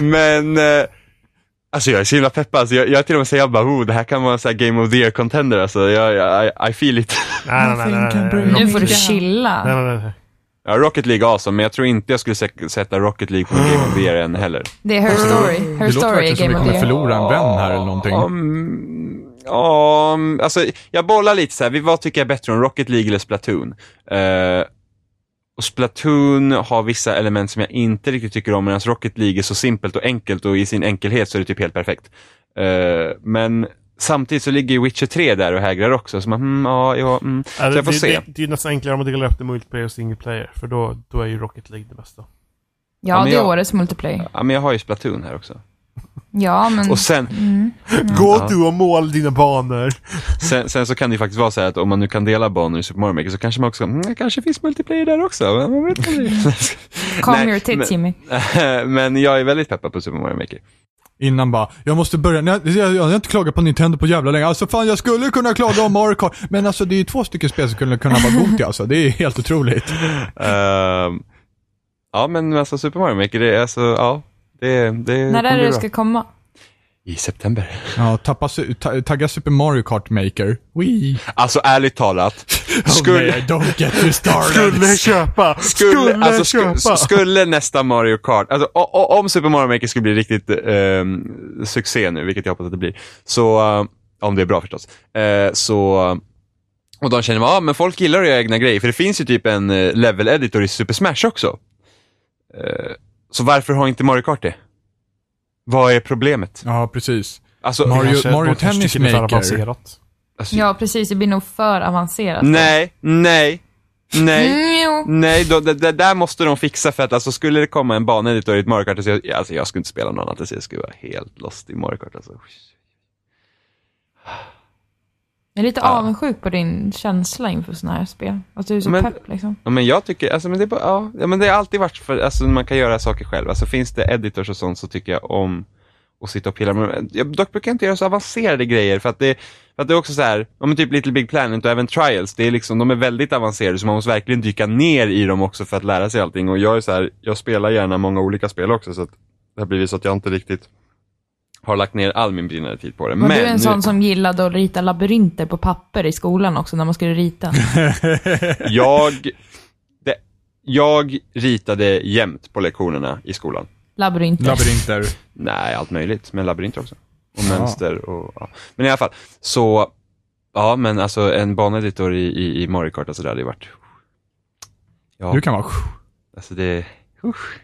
men, eh, alltså jag är så himla peppad, alltså, jag, jag till och med säger bara, oh, det här kan vara en sån här Game of the Year contender, alltså jag, jag, I, I feel it. Nej, nej, nej. nej, nej, nej. Nu får du Nej, chilla. nej, nej. Ja, Rocket League är awesome, men jag tror inte jag skulle sä- sätta Rocket League på Game of the Year än heller. Det är Her Story. Her Det låter Story är verkligen som vi kommer förlora en vän här eller någonting. Um, Ja, mm, alltså jag bollar lite så här. Vi- vad tycker jag är bättre om Rocket League eller Splatoon? Eh, och Splatoon har vissa element som jag inte riktigt tycker om, medan Rocket League är så simpelt och enkelt och i sin enkelhet så är det typ helt perfekt. Eh, men samtidigt så ligger ju Witcher 3 där och hägrar också, så man, mm, ja, ja, mm. Så Ja, jag får det, se. Det, det är ju nästan enklare om man delar upp det multiplayer och single player, för då, då är ju Rocket League det bästa. Ja, men det är jag- årets multiplayer. Ja, men jag har ju Splatoon här också. Ja, men... Och sen, Gå Ja. du och mål dina banor! sen, sen så kan det ju faktiskt vara så här att om man nu kan dela banor i Super Mario Maker så kanske man också, mm, kanske finns multiplayer där också. Man vet aldrig. Calm Nej, your tits, men- Jimmy. men jag är väldigt peppad på Super Mario Maker. Innan bara, jag måste börja, jag, jag, jag har inte klagat på Nintendo på jävla länge. Alltså fan jag skulle kunna klaga om Mario Kart. Men alltså det är ju två stycken spel som skulle kunna vara Goti alltså. Det är helt otroligt. Ehm, ja, men alltså Super Mario Maker, det är alltså, ja. Det, det När är det bra. ska komma? I september. Ja, tappa, ta, tagga Super Mario Kart Maker. Wii. Alltså ärligt talat. Skulle, Oh, nej, don't get me started. Skulle köpa! skulle, Skulle, alltså, sku, köpa! skulle nästa Mario Kart, alltså o, o, om Super Mario Maker skulle bli riktigt ehm, succé nu, vilket jag hoppas att det blir, så, eh, om det är bra förstås, eh, så, och de känner, ja men folk gillar att göra egna grejer, för det finns ju typ en eh, level editor i Super Smash också. Eh, så varför har inte Mario Kart det? Vad är problemet? Ja, precis. Alltså, Mario- Mario Tennis tycker det är för Maker. avancerat. alltså Ja, precis. Det blir nog för avancerat. nej, nej, nej. Mm. Nej, då, det, det där måste de fixa för att alltså, skulle det komma en baneditor i ett Mario Kart, alltså, jag, alltså, jag skulle inte spela någon annat, alltså, jag skulle vara helt lost i Mario Kart. Alltså. Jag är lite Ja. avundsjuk på din känsla inför sådana här spel. Att du är så Men- pepp liksom. Ja, men jag tycker, alltså, men det, ja, men det har alltid varit för, alltså, man kan göra saker själv. Alltså, finns det editors och sånt så tycker jag om att sitta och pilla. Men jag dock brukar jag inte göra så avancerade grejer för att det, för att det är också så här, ja, men typ Little Big Planet och även Trials, det är liksom, de är väldigt avancerade så man måste verkligen dyka ner i dem också för att lära sig allting. Och jag är så här, jag spelar gärna många olika spel också så att det har blivit så att jag inte riktigt har lagt ner all min brinnande tid på det. Var men du en nu- sån som gillade att rita labyrinter på papper i skolan också när man skulle rita? jag, det, jag ritade jämt på lektionerna i skolan. Labyrinter. Labyrinter. Nej, allt möjligt, men labyrinter också. Och Ja. mönster och, ja. Men i alla fall, så, ja men alltså en baneditor i, i, i Mario Kart, alltså det hade ju varit, ja, Du kan vara alltså det, fantastiskt.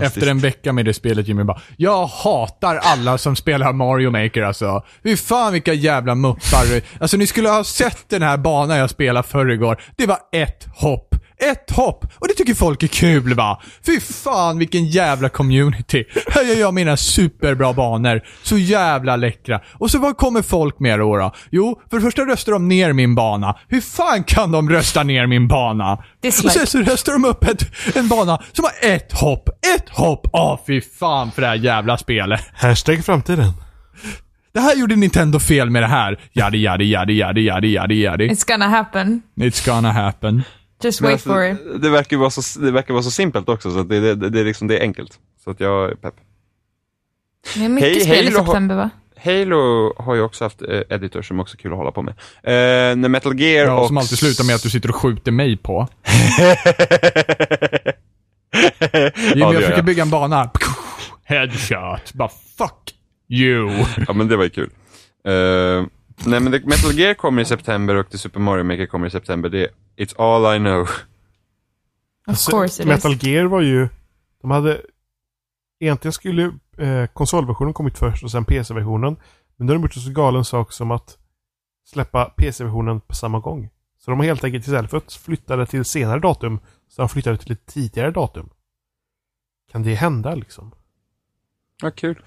Efter en vecka med det spelet Jimmy bara, jag hatar alla som spelar Mario Maker alltså. Fy fan vilka jävla muppar. Alltså ni skulle ha sett den här banan jag spelade förr igår. Det var ett hopp. Ett hopp! Och det tycker folk är kul va? Fy fan vilken jävla community. Här gör jag mina superbra banor. Så jävla läckra. Och så vad kommer folk med då? då? Jo, för det första röstar de ner min bana. Hur fan kan de rösta ner min bana? Och sen så röstar de upp ett, en bana som har ett hopp. Ett hopp! Åh fy fan för det här jävla spelet. Hashtag framtiden. Det här gjorde Nintendo fel med det här. Jadi, jadi, jadi, jadi, jadi, jadi, jadi. It's gonna happen. It's gonna happen. Just wait alltså, for it. det, verkar vara så, det verkar vara så simpelt också, så att det, det, det, är liksom, det är enkelt. Så att jag är pepp. Det är mycket Hej, spel i september va? Halo har ju också haft eh, editor som också är kul att hålla på med. Eh, när Metal Gear Ja, och... som alltid slutar med att du sitter och skjuter mig på. Jimmy, ja, jag försöker bygga en bana. Headshot. Bara fuck you. Ja, men det var ju kul. Eh, nej, men Metal Gear kommer i september och The Super Mario Maker kommer i september. Det är It's all I know. Of course it Metal is. Gear var ju... De hade... Egentligen skulle eh, konsolversionen kommit först och sen PC-versionen. Men då har de gjort en så galen sak som att släppa PC-versionen på samma gång. Så de har helt enkelt istället för att flytta det till senare datum, så de flyttat det till ett tidigare datum. Kan det hända liksom? Ja, kul.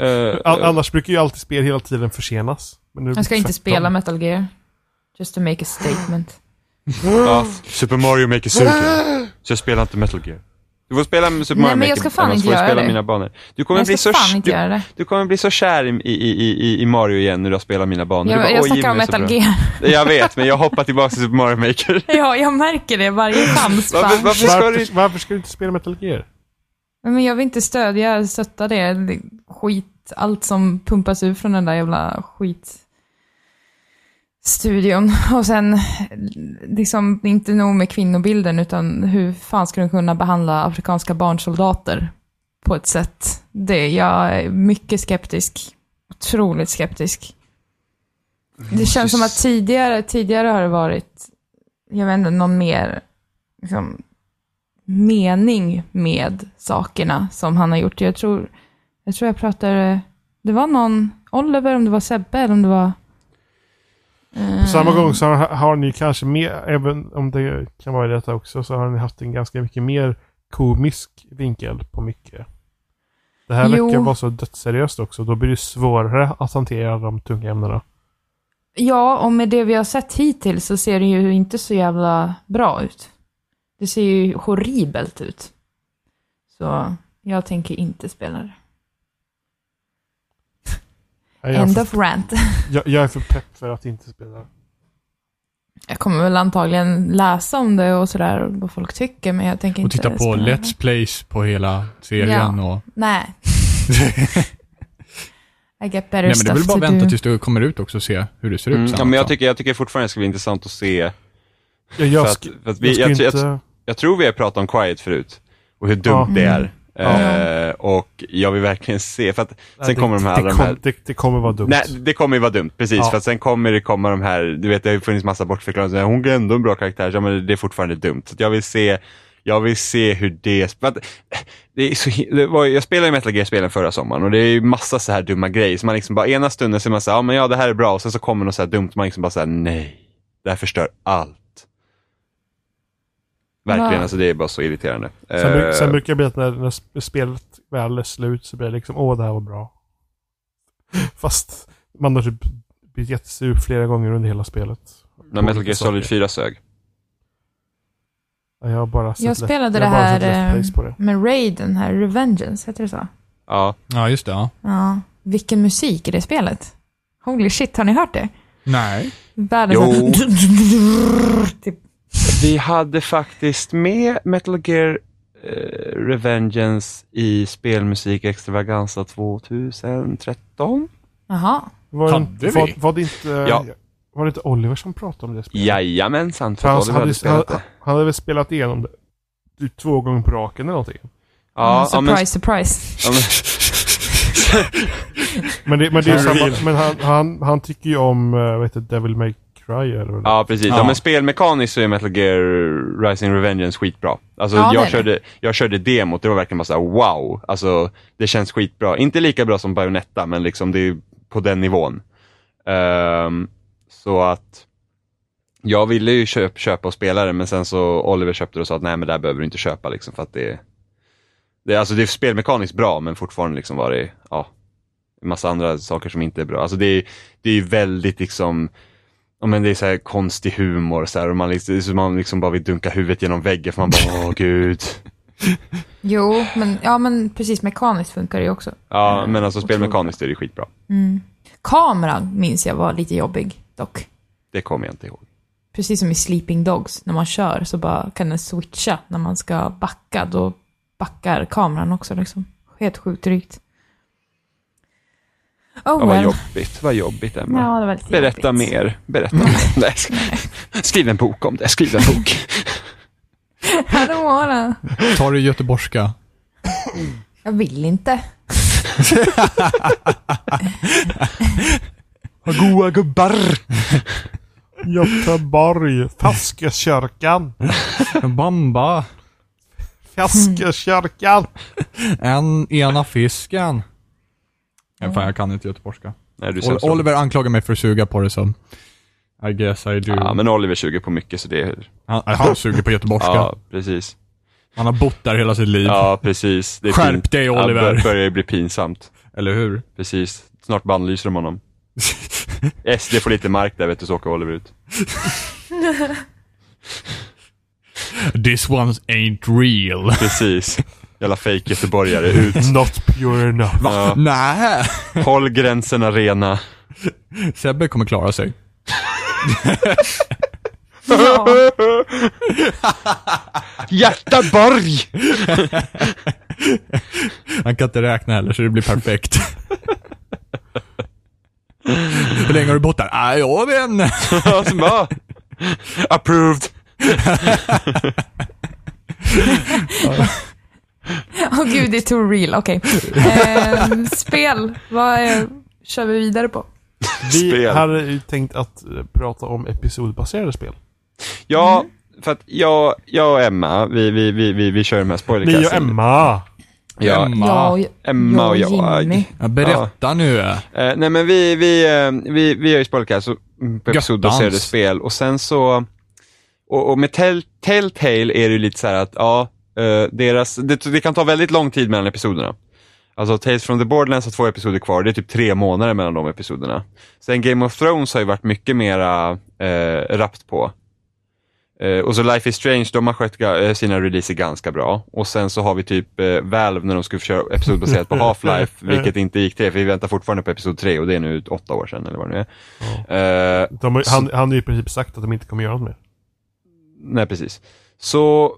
Eh, annars brukar ju alltid spel hela tiden försenas. Men nu Jag ska inte spela Metal Gear. Just to make a statement. ja, Super Mario Maker suger. Så jag spelar inte Metal Gear. Du får spela med Super Nej, Mario men jag ska fan inte göra spela det. mina banor. Du kommer, Jag bli så, du, du kommer bli så kär i, i, i, i, i Mario igen när du har spelat mina banor. Jag, bara, jag "Åh, snackar om Metal bra." Gear. Jag vet, men jag hoppar tillbaka till Super Mario Maker. Ja, jag märker det varje chans. Varför- varför- ska du- Varför, varför ska du inte spela Metal Gear? Men jag vill inte stödja, stötta det. det skit, allt som pumpas ut från den där jävla skit studion. Och sen, liksom, inte nog med kvinnobilden, utan hur fan ska de kunna behandla afrikanska barnsoldater på ett sätt? Det, jag är mycket skeptisk otroligt skeptisk. Det känns som att tidigare, tidigare har det varit, jag vet inte, någon mer liksom, mening med sakerna som han har gjort. Jag tror jag, tror jag pratade, det var någon, Oliver, om det var Sebbe eller om det var... På samma gång så har, har ni kanske mer, även om det kan vara detta också, så har ni haft en ganska mycket mer komisk vinkel på mycket. Det här Jo. verkar vara så dödsseriöst också. Då blir det svårare att hantera de tunga ämnena. Ja, och med det vi har sett hittills så ser det ju inte så jävla bra ut. Det ser ju horribelt ut. Så jag tänker inte spela det. Jag är, End för, of rant. jag, jag är för pepp för att inte spela. Jag kommer väl antagligen läsa om det och sådär, och vad folk tycker, men jag tänker Och inte titta på. Let's Plays på hela serien och... Nej. I get better Nej men det är väl bara to vänta do. tills du kommer ut också och se hur det ser ut Mm, ja, men jag tycker, jag tycker fortfarande det ska bli intressant att se. Jag, jag, För att, för att vi, jag ska jag, inte... jag, jag tror vi har pratat om Quiet förut. Och hur dumt Ja. det är. Ja. Eh, och jag vill verkligen se, för att Nej, sen det, kommer de här, det, de här det, det kommer vara dumt. Nej, det kommer ju vara dumt, precis. Ja. För att sen kommer det komma de här, du vet det har ju funnits massa bortförklaringar, hon är ändå en bra karaktär, ja, men det är fortfarande dumt. Så jag vill se, jag vill se hur det, det är så, det var, jag spelade ju Metal Gear-spelen förra sommaren och det är ju massa så här dumma grejer, så man liksom bara, ena stunden så är man såhär, ja men ja det här är bra, och sen så kommer något så här dumt, man liksom bara såhär, nej, det här förstör allt. Verkligen, Ja. alltså det är bara så irriterande. Sen, Eh, sen brukar det bli att när, när sp- spelet väl är slut så blir det liksom, åh det här var bra. Fast man har typ blivit jättesur flera gånger under hela spelet. när Metal Gear. Solid 4 sög. Ja, Jag har bara sett Jag spelade jag det här det. med Raid, den här Revengeance, heter det så? Ja, Ja, just det. Ja. Ja. Vilken musik i det spelet? Holy shit, har ni hört det? Nej. Världens Jo. typ. Vi hade faktiskt med Metal Gear eh, Revengeance i spelmusik extravaganza 2013. Jaha. Var, Hade det, vi? var, var, det inte, Ja. var det inte Oliver som pratade om det spelet? Jajamensan, för Han, hade, hade han, spelat det. han hade väl spelat igenom det typ två gånger på raken eller någonting. Ja, ja, surprise, men, surprise. ja, men, Men det, men det är samma, men han, han, han tycker ju om, uh, vad heter Devil May Cry eller vad det är. ja precis. Ja. Ja. men spelmekaniskt så är Metal Gear Rising Revengeance skitbra. Alltså Ja, jag, det. körde, jag körde demot, det var verkligen bara såhär wow. Alltså det känns skitbra. Inte lika bra som Bayonetta, men liksom det är på den nivån. Ehm, så att jag ville ju köp, köpa och spela det, men sen så Oliver köpte det och sa att nej men det här behöver du inte köpa liksom för att det det, alltså det är spelmekaniskt bra, men fortfarande liksom var det, ja, en massa andra saker som inte är bra. Alltså det är, det är ju väldigt liksom, ja men det är så här konstig humor så här, och man liksom, så man liksom bara vill dunka huvudet genom väggen för man bara, åh gud. Jo, men, ja, men precis, mekaniskt funkar det ju också. Ja, men alltså spelmekaniskt är det skitbra. Mm. Kameran minns jag var lite jobbig, dock. Det kommer jag inte ihåg. Precis som i Sleeping Dogs, när man kör så bara kan den switcha när man ska backa. Då backar kameran också liksom. Helt sjukt drygt. Oh Ja, vad well. jobbigt, vad jobbigt Emma. Ja, det var lite Berätta jobbigt. mer, berätta mer. Nej, sk- skriv en bok om det, skriv en bok. Wanna. Ta det göteborgska. Jag vill inte. Vad goa gubbar! Göteborg, Faskekyrkan. Bamba. Faskekyrkan. En ena fisken. Ja, fan, jag kan inte göteborgska. Nej, du Ol- Oliver anklagar mig för att suga på det så I guess I do. Ja, men Oliver suger på mycket så det är... han, han suger på göteborgska. Ja, precis. Han har bott där hela sitt liv. Ja, precis. Det är Skärp pin- dig, Oliver. bör- börjar ju bli pinsamt. Eller hur? Precis. Snart bannlyser de honom. SD får lite mark där vet du, så åker Oliver ut. This one's ain't real. Precis. Jävla fake göteborgare, ut. Not pure enough. Ja. Nej. Håll gränserna rena. Sebbe kommer klara sig. Ja. Hjärtaborg! Han kan inte räkna heller så det blir perfekt. Hur länge har du bott där? Ah, jag vet inte. Approved. Åh gud, det är too real. Okej. Ehm, spel. Vad är kör vi vidare på. Vi Spel. hade ju tänkt att eh, prata om episodbaserade spel. Ja, för att jag, jag och Emma, vi, vi, vi, vi, vi kör de här Ni spoilercasten. och Emma! Ja, Emma. Ja, och, Emma och jag. jag. Jimmy. Ja, berätta nu. Eh, nej men vi, vi, eh, vi, vi gör ju spoilercast mm, på episodbaserade spel och sen så, och, och med Tell, Telltale är det ju lite så här att, ja, eh, deras, det, det kan ta väldigt lång tid mellan episoderna. Alltså Tales from the Borderlands har två episoder kvar, det är typ tre månader mellan de episoderna. Sen Game of Thrones har ju varit mycket mera eh, rappt på. Eh, och så Life is Strange, de har skött sina releaser ganska bra. Och sen så har vi typ eh, Valve när de skulle köra episodbaserat på Half-Life, vilket inte gick till, för vi väntar fortfarande på episod 3 och det är nu åtta år sedan eller vad det nu är. De, har- han, han har ju i princip sagt att de inte kommer göra något mer. nej, precis. Så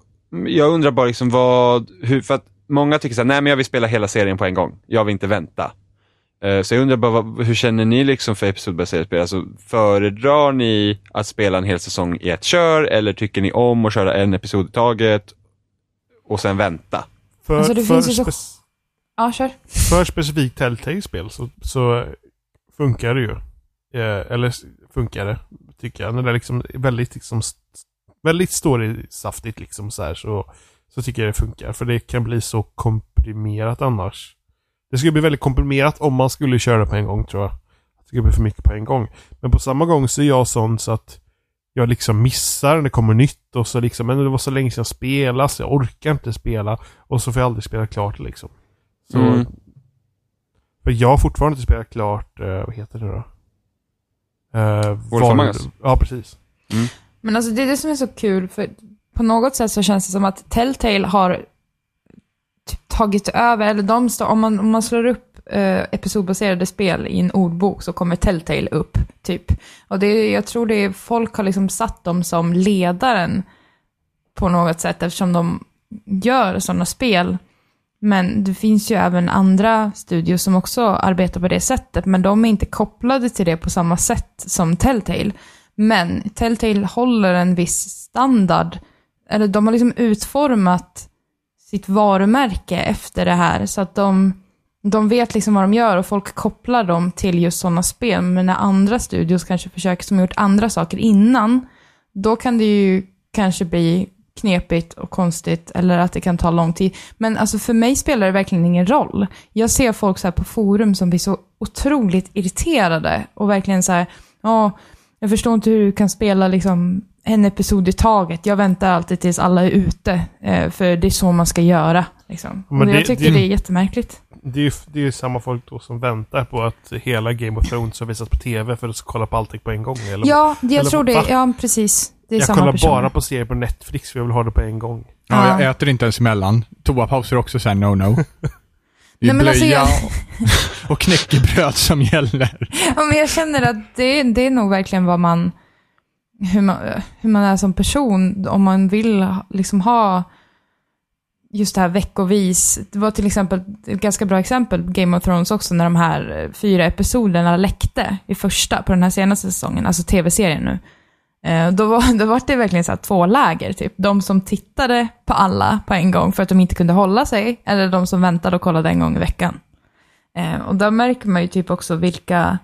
jag undrar bara liksom vad, hur, för att många tycker såhär, nej men jag vill spela hela serien på en gång. Jag vill inte vänta. Eh, Så jag undrar bara, vad, hur känner ni liksom för episodbaserat spel? Alltså, föredrar ni att spela en hel säsong i ett kör eller tycker ni om att köra en episod i taget och sen vänta? För, Alltså, det för, finns ju så- Ja, kör. för specifikt Telltale-spel så, så funkar det ju. Eh, eller funkar det, tycker jag. När det är liksom väldigt, liksom, st- väldigt story-saftigt liksom så här så, så tycker jag det funkar. För det kan bli så komprimerat annars. Det skulle bli väldigt komprimerat om man skulle köra på en gång tror jag. Det skulle bli för mycket på en gång. Men på samma gång så är jag sån så att jag liksom missar när det kommer nytt och så liksom, men det var så länge sedan jag spelade så jag orkar inte spela. Och så får jag aldrig spela klart det liksom. Så, Mm. För jag har fortfarande inte spelat klart, eh, vad heter det då? Uh, Wolf Among Us? Ja, precis. Men alltså det är det som är så kul, för på något sätt så känns det som att Telltale har typ tagit över, eller de står, om man, om man slår upp eh, episodbaserade spel i en ordbok så kommer Telltale upp, typ. Och det, jag tror det är, folk har liksom satt dem som ledaren på något sätt eftersom de gör sådana spel. Men det finns ju även andra studios som också arbetar på det sättet, men de är inte kopplade till det på samma sätt som Telltale. Men Telltale håller en viss standard, eller de har liksom utformat sitt varumärke efter det här, så att de, de vet liksom vad de gör och folk kopplar dem till just sådana spel. Men när andra studios kanske försöker, som gjort andra saker innan, då kan det ju kanske bli knepigt och konstigt eller att det kan ta lång tid. Men alltså för mig spelar det verkligen ingen roll. Jag ser folk så här på forum som blir så otroligt irriterade och verkligen så här, ja, jag förstår inte hur du kan spela liksom en episod i taget. Jag väntar alltid tills alla är ute, eh, för det är så man ska göra. Liksom. Men det- jag tycker det- det är jättemärkligt. Det är ju det är ju samma folk då som väntar på att hela Game of Thrones har visats på TV för att kolla på allting på en gång. Eller? Ja, jag eller tror det. va? Ja, precis. Det är jag samma kollar person. bara på serier på Netflix för jag vill ha det på en gång. Ja, jag Ja. äter inte ens emellan. Toapauser också såhär no-no. Det är Nej, alltså, blöja jag- och knäckebröd som gäller. Ja, men jag känner att det, det är nog verkligen vad man hur, man, hur man är som person. Om man vill liksom ha just det här veckovis. Det var till exempel ett ganska bra exempel, Game of Thrones också, när de här eh, fyra episoderna läckte i första, på den här senaste säsongen, alltså tv-serien nu. Eh, då var, då var det verkligen så här två läger, typ. De som tittade på alla på en gång för att de inte kunde hålla sig, eller de som väntade och kollade en gång i veckan. Eh, och där märker man ju typ också vilka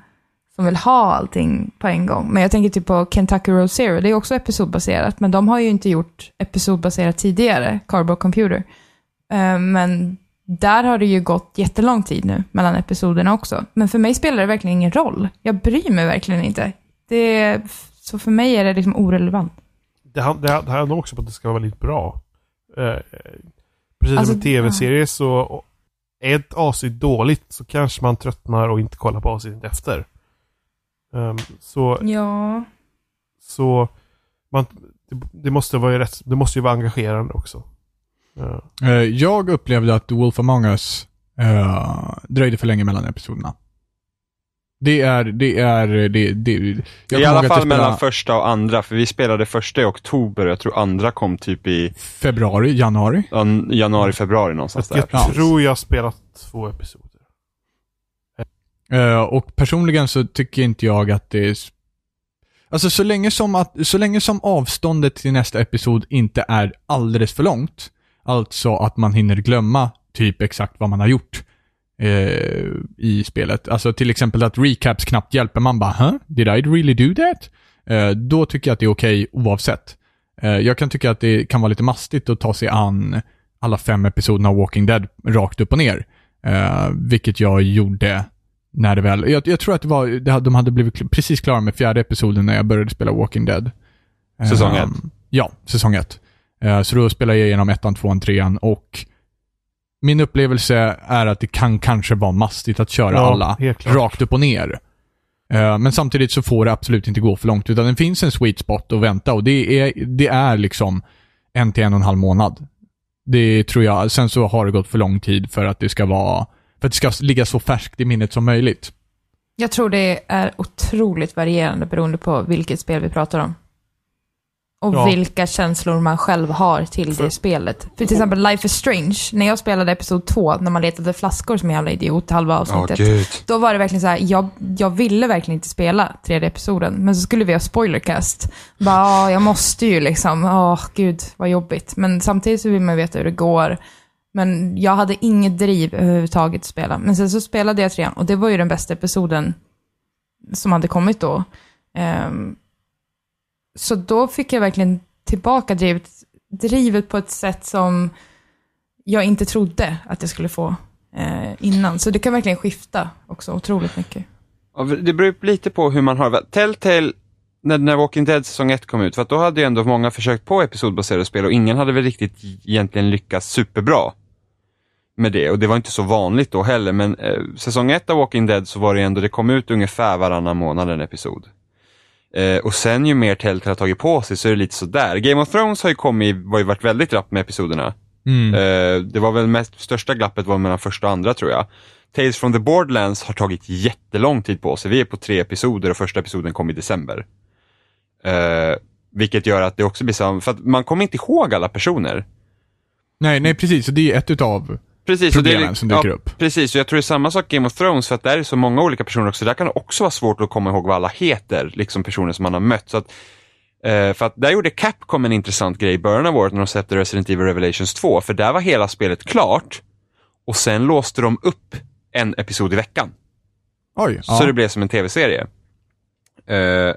som vill ha allting på en gång. Men jag tänker typ på Kentucky Road Zero, det är också episodbaserat, men de har ju inte gjort episodbaserat tidigare, Carbo Computer. Eh, men där har det ju gått jättelång tid nu mellan episoderna också. Men för mig spelar det verkligen ingen roll. Jag bryr mig verkligen inte. Det, så för mig är det liksom orelevant. Det, han- det, det här handlar också på att det ska vara väldigt bra. Eh, precis Alltså, som en tv-serie så är ett avsnitt dåligt så kanske man tröttnar och inte kollar på avsnittet efter. Ehm, så Ja. så man, det, det, måste vara ju rätt, det måste ju vara engagerande också. Ja. Eh, Jag upplevde att The Wolf Among Us eh, dröjde för länge mellan episoderna. Det är, det är, det, det jag I alla jag fall mellan första och andra, för vi spelade första i oktober och jag tror andra kom typ i Februari, januari. ja, januari, februari någonstans Jag där. Ja. tror jag har spelat två episoder. Eh, och personligen så tycker inte jag att det är... Alltså så länge, som att, så länge som avståndet till nästa episod inte är alldeles för långt, alltså att man hinner glömma typ exakt vad man har gjort eh, i spelet. Alltså till exempel att recaps knappt hjälper. Man bara, huh? Did I really do that? Eh, då tycker jag att det är okej oavsett. Eh, jag kan tycka att det kan vara lite mastigt att ta sig an alla fem episoderna av Walking Dead rakt upp och ner. Eh, vilket jag gjorde när det väl... Jag, jag tror att det var, det, de hade blivit precis klara med fjärde episoden när jag började spela Walking Dead. Säsong Eh, ett? Ja, säsong ett. Eh, så då spelar jag igenom ettan, tvåan, trean och min upplevelse är att det kan kanske vara mastigt att köra Ja, alla rakt upp och ner. Eh, Men samtidigt så får det absolut inte gå för långt, utan det finns en sweet spot att vänta och det är, det är liksom en till en och en halv månad. Det tror jag. Sen så har det gått för lång tid för att det ska vara, för att det ska ligga så färskt i minnet som möjligt. Jag tror det är otroligt varierande beroende på vilket spel vi pratar om. Och Ja. vilka känslor man själv har till det spelet. För till exempel Life is Strange, när jag spelade Episod 2, när man letade flaskor som en jävla idiot halva avsnittet. gud. Då var det verkligen så här, jag, jag ville verkligen inte spela tredje episoden, men så skulle vi ha spoilercast. Bara, "Ja, jag måste ju liksom, åh gud vad jobbigt. Men samtidigt så vill man veta hur det går. Men jag hade inget driv överhuvudtaget att spela. Men sen så spelade jag trean och det var ju den bästa episoden som hade kommit då. Ehm, så då fick jag verkligen tillbaka drivet, drivet på ett sätt som jag inte trodde att jag skulle få eh, innan. Så det kan verkligen skifta också otroligt mycket. Ja, Det beror lite på hur man har Telltale, när, när Walking Dead säsong 1 kom ut, för att då hade ju ändå många försökt på episodbaserade spel och ingen hade väl riktigt egentligen lyckats superbra med det. Och det var inte så vanligt då heller, men eh, säsong 1 av Walking Dead så var det ändå, det kom ut ungefär varannan månad en episod. Eh, och sen ju mer Telltale har tagit på sig så är det lite sådär. Game of Thrones har ju kommit, var ju varit väldigt rapp med episoderna. Mm. Eh, det var väl mest, största glappet var mellan första och andra tror jag. Tales from the Borderlands har tagit jättelång tid på sig. Vi är på tre episoder och första episoden kom i december. Eh, vilket gör att det också blir så, för att man kommer inte ihåg alla personer. Nej, nej precis. Det är ett utav Precis, och det är- problemen som dyker ja, upp. Precis, och jag tror det är samma sak Game of Thrones för att där är så många olika personer också. Där kan det också vara svårt att komma ihåg vad alla heter, liksom personer som man har mött. Så att, eh, för att där gjorde Capcom en intressant grej i början av året när de släppte Resident Evil Revelations 2, för där var hela spelet klart och sen låste de upp en episod i veckan. Oj. Så det blev som en tv-serie. Eh,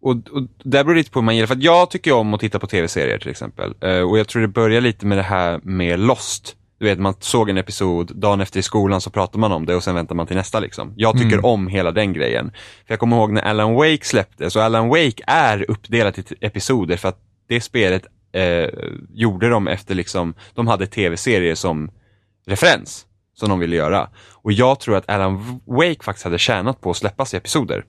och, och där beror det lite på hur man gillar, för jag tycker om att titta på tv-serier till exempel. Eh, och jag tror det börjar lite med det här med Lost. Du vet, man såg en episod, dagen efter i skolan så pratar man om det och sen väntar man till nästa liksom. Jag tycker Mm. om hela den grejen. För jag kommer ihåg när Alan Wake släpptes, och Alan Wake är uppdelat i episoder för att det spelet eh, gjorde de efter liksom, de hade tv-serier som referens som de ville göra. Och jag tror att Alan Wake faktiskt hade tjänat på att släppas i episoder.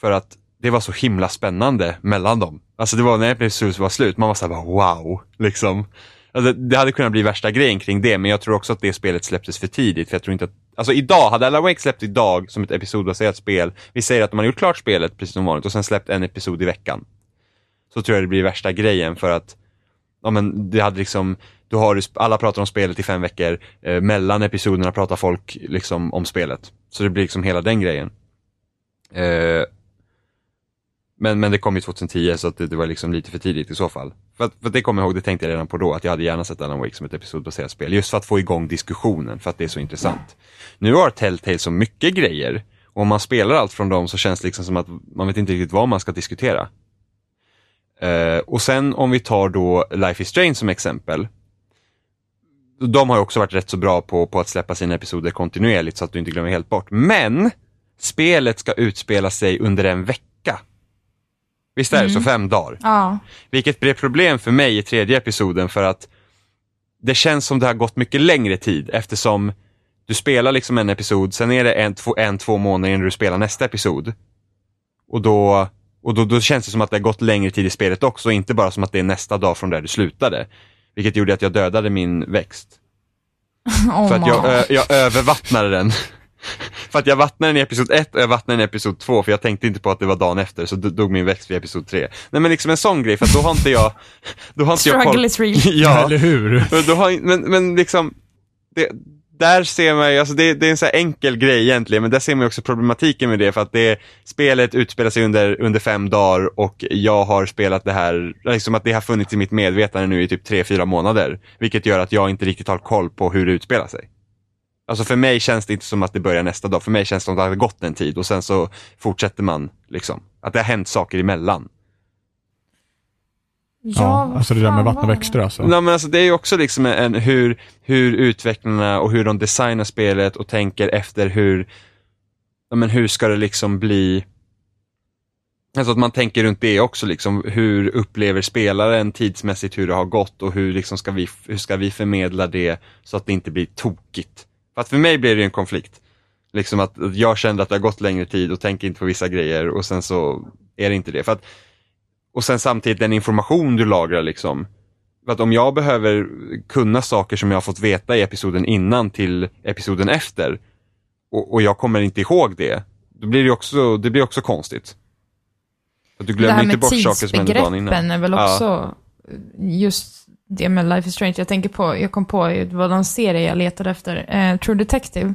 För att det var så himla spännande mellan dem. Alltså det var när episoden var slut, man var såhär bara wow, liksom. Alltså, det hade kunnat bli värsta grejen kring det, men jag tror också att det spelet släpptes för tidigt. För jag tror inte att, alltså idag, hade Alan Wake släppt idag som ett episodbaserat spel, vi säger att de har gjort klart spelet precis som vanligt och sen släppt en episod i veckan. Så tror jag det blir värsta grejen för att, ja men det hade liksom, du har alla pratar om spelet i fem veckor, eh, mellan episoderna pratar folk liksom om spelet. Så det blir liksom hela den grejen. Eh, men, men det kom ju 2010 så att det, det var liksom lite för tidigt i så fall. För, att, för att det kommer jag ihåg, det tänkte jag redan på då, att jag hade gärna sett Alan Wake som ett episodbaserat spel. Just för att få igång diskussionen, för att det är så intressant. Nu har Telltale så mycket grejer, och om man spelar allt från dem så känns det liksom som att man vet inte riktigt vad man ska diskutera. Eh, och sen om vi tar då Life is Strange som exempel. De har ju också varit rätt så bra på, på att släppa sina episoder kontinuerligt så att du inte glömmer helt bort. Men spelet ska utspela sig under en vecka. Visst är det så? Fem dagar. Ja, Vilket blev problem för mig i tredje episoden för att det känns som det har gått mycket längre tid eftersom du spelar liksom en episod, sen är det en, två, en, två månader innan du spelar nästa episod. Och då, och då, då känns det som att det har gått längre tid i spelet också, inte bara som att det är nästa dag från där du slutade. Vilket gjorde att jag dödade min växt. oh För att jag, ö, jag övervattnade den. För att jag vattnade den i episod 1 och jag vattnade den i episod 2 för jag tänkte inte på att det var dagen efter så dog min växt vid episod 3. Nej men liksom en sån grej för att då har inte jag, då har inte jag Struggle koll. is real. ja, Eller hur? men, då har, men, men liksom, det, där ser man ju, alltså det, det är en så här enkel grej egentligen, men där ser man ju också problematiken med det för att det, spelet utspelar sig under, under fem dagar och jag har spelat det här, liksom att det har funnits i mitt medvetande nu i typ tre, fyra månader. Vilket gör att jag inte riktigt har koll på hur det utspelar sig. Alltså för mig känns det inte som att det börjar nästa dag, för mig känns det som att det har gått en tid och sen så fortsätter man liksom. Att det har hänt saker emellan. Ja, vad alltså det där med vatten och växter alltså. Nej, men alltså, det är ju också liksom en, hur, hur utvecklarna och hur de designar spelet och tänker efter hur, ja, men hur ska det liksom bli Alltså att man tänker runt det också, liksom, hur upplever spelaren tidsmässigt hur det har gått och hur, liksom ska vi, hur ska vi förmedla det så att det inte blir tokigt. För att för mig blir det en konflikt. Liksom att jag kände att det har gått längre tid och tänker inte på vissa grejer och sen så är det inte det. För att, och sen samtidigt den information du lagrar liksom. För att om jag behöver kunna saker som jag har fått veta i episoden innan till episoden efter och, och jag kommer inte ihåg det, då blir det också, det blir också konstigt. Att du Det glömmer här inte med bort saker som hände dagen innan. tidsbegreppen är väl Ja. också just det med Life is Strange. Jag tänker på, jag kom på, det var någon serie jag letade efter, eh, True Detective.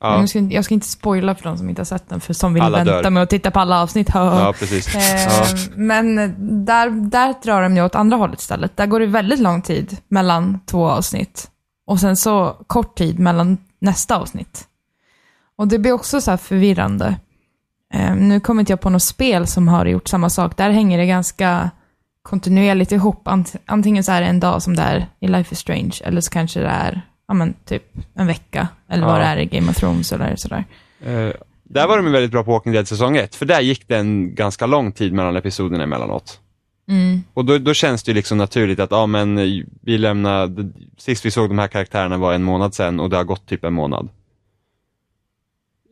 Ja, Jag, ska, inte- jag ska inte spoila för de som inte har sett den, för som vill Alla vänta dör. med att titta på alla avsnitt. ja precis. Eh, Ja. Men där, där drar de ju åt andra hållet istället. Där går det väldigt lång tid mellan två avsnitt. Och sen så kort tid mellan nästa avsnitt. Och det blir också så här förvirrande. Eh, nu kommer inte jag på något spel som har gjort samma sak. Där hänger det ganska kontinuerligt ihop. Ant- Antingen så är det en dag som det är i Life is Strange, eller så kanske det är ja, men, typ en vecka. Eller vad det är i Game of Thrones eller sådär. Eh, där var de väldigt bra på Walking Dead säsong 1, för där gick det en ganska lång tid mellan episoderna emellanåt. Mm. Och då, då känns det liksom naturligt att, ja men vi lämnade, sist vi såg de här karaktärerna var en månad sedan och det har gått typ en månad.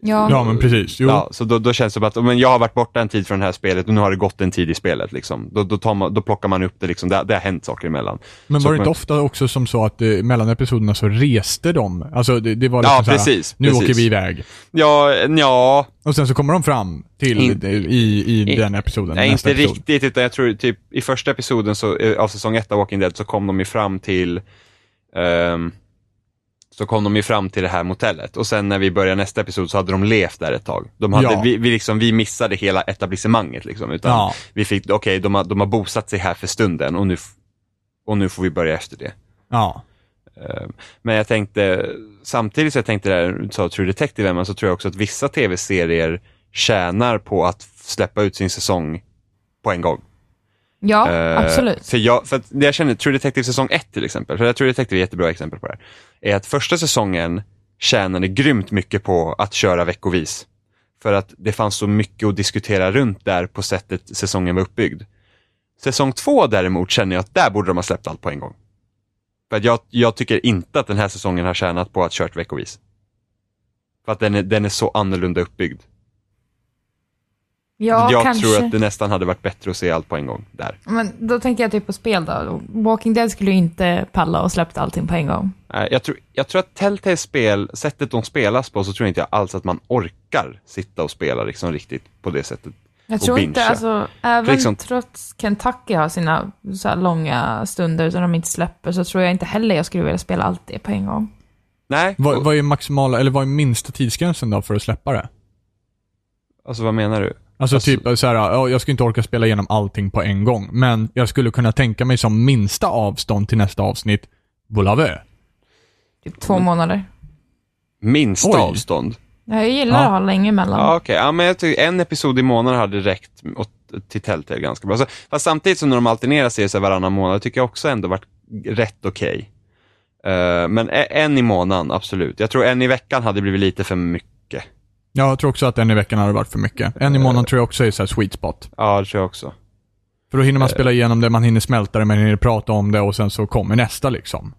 Ja. Ja, men precis. Jo. Ja, så då, då känns det som att, men jag har varit borta en tid från det här spelet och nu har det gått en tid i spelet liksom. Då, då, tar man, då plockar man upp det liksom, det, det har hänt saker emellan. Men Så var det inte ofta också som så att eh, mellan episoderna så reste de? Alltså det, det var liksom Ja, så här, precis, nu precis. åker vi iväg. Ja, ja, Och sen så kommer de fram till In- i, i in- den episoden. Nej, inte episod. riktigt, utan jag tror typ i första episoden så, eh, av säsong 1 av Walking Dead så kom de ju fram till ehm, så kom de ju fram till det här motellet och sen när vi började nästa episod så hade de levt där ett tag. De hade, Ja. vi, vi, liksom, vi missade hela etablissemanget liksom, utan Ja. vi fick, okej, de, har, de har bosatt sig här för stunden och nu, och nu får vi börja efter det. Ja. Ehm, Men jag tänkte, samtidigt som jag tänkte där, du sa True Detective, men så tror jag också att vissa tv-serier tjänar på att släppa ut sin säsong på en gång. Ja, Eh, absolut. För jag, för att det jag känner, True Detective säsong 1 till exempel, för jag True Detective är ett jättebra exempel på det här, är att första säsongen tjänade grymt mycket på att köra veckovis. För att det fanns så mycket att diskutera runt där på sättet säsongen var uppbyggd. Säsong två däremot känner jag att där borde de ha släppt allt på en gång. För att jag, jag tycker inte att den här säsongen har tjänat på att kört veckovis. För att den är, den är så annorlunda uppbyggd. Ja, jag kanske. tror att det nästan hade varit bättre att se allt på en gång där. Men då tänker jag typ på spel då. Walking Dead skulle ju inte palla och släppt allting på en gång. Jag tror, jag tror att Telltale spel, sättet de spelas på, så tror jag inte alls att man orkar sitta och spela liksom riktigt på det sättet. Jag Och tror inte, alltså, även liksom- trots Kentucky har sina så här långa stunder som de inte släpper, så tror jag inte heller jag skulle vilja spela allt det på en gång. Nej, Vad, vad är maximala, eller vad är minsta tidsgränsen då för att släppa det? alltså vad menar du? Alltså, Alltså- typ så här, ja, jag skulle inte orka spela igenom allting på en gång, men jag skulle kunna tänka mig som minsta avstånd till nästa avsnitt, Bolavö. Typ två månader. Minsta Oj. avstånd? Jag gillar Ja. att ha länge emellan. Ja, okej. Ja, men jag tycker en episod i månaden hade räckt åt, till Telltale ganska bra. Så, fast samtidigt som när de alternerar sig så varannan månad, tycker jag också ändå varit rätt okej. Eh, men e- en i månaden, absolut. Jag tror en i veckan hade blivit lite för mycket. Ja, Jag tror också att en i veckan hade varit för mycket. En i månaden tror jag också är så sweet spot. Ja, det tror jag också. För då hinner man spela igenom det, man hinner smälta det, man hinner prata om det och sen så kommer nästa liksom.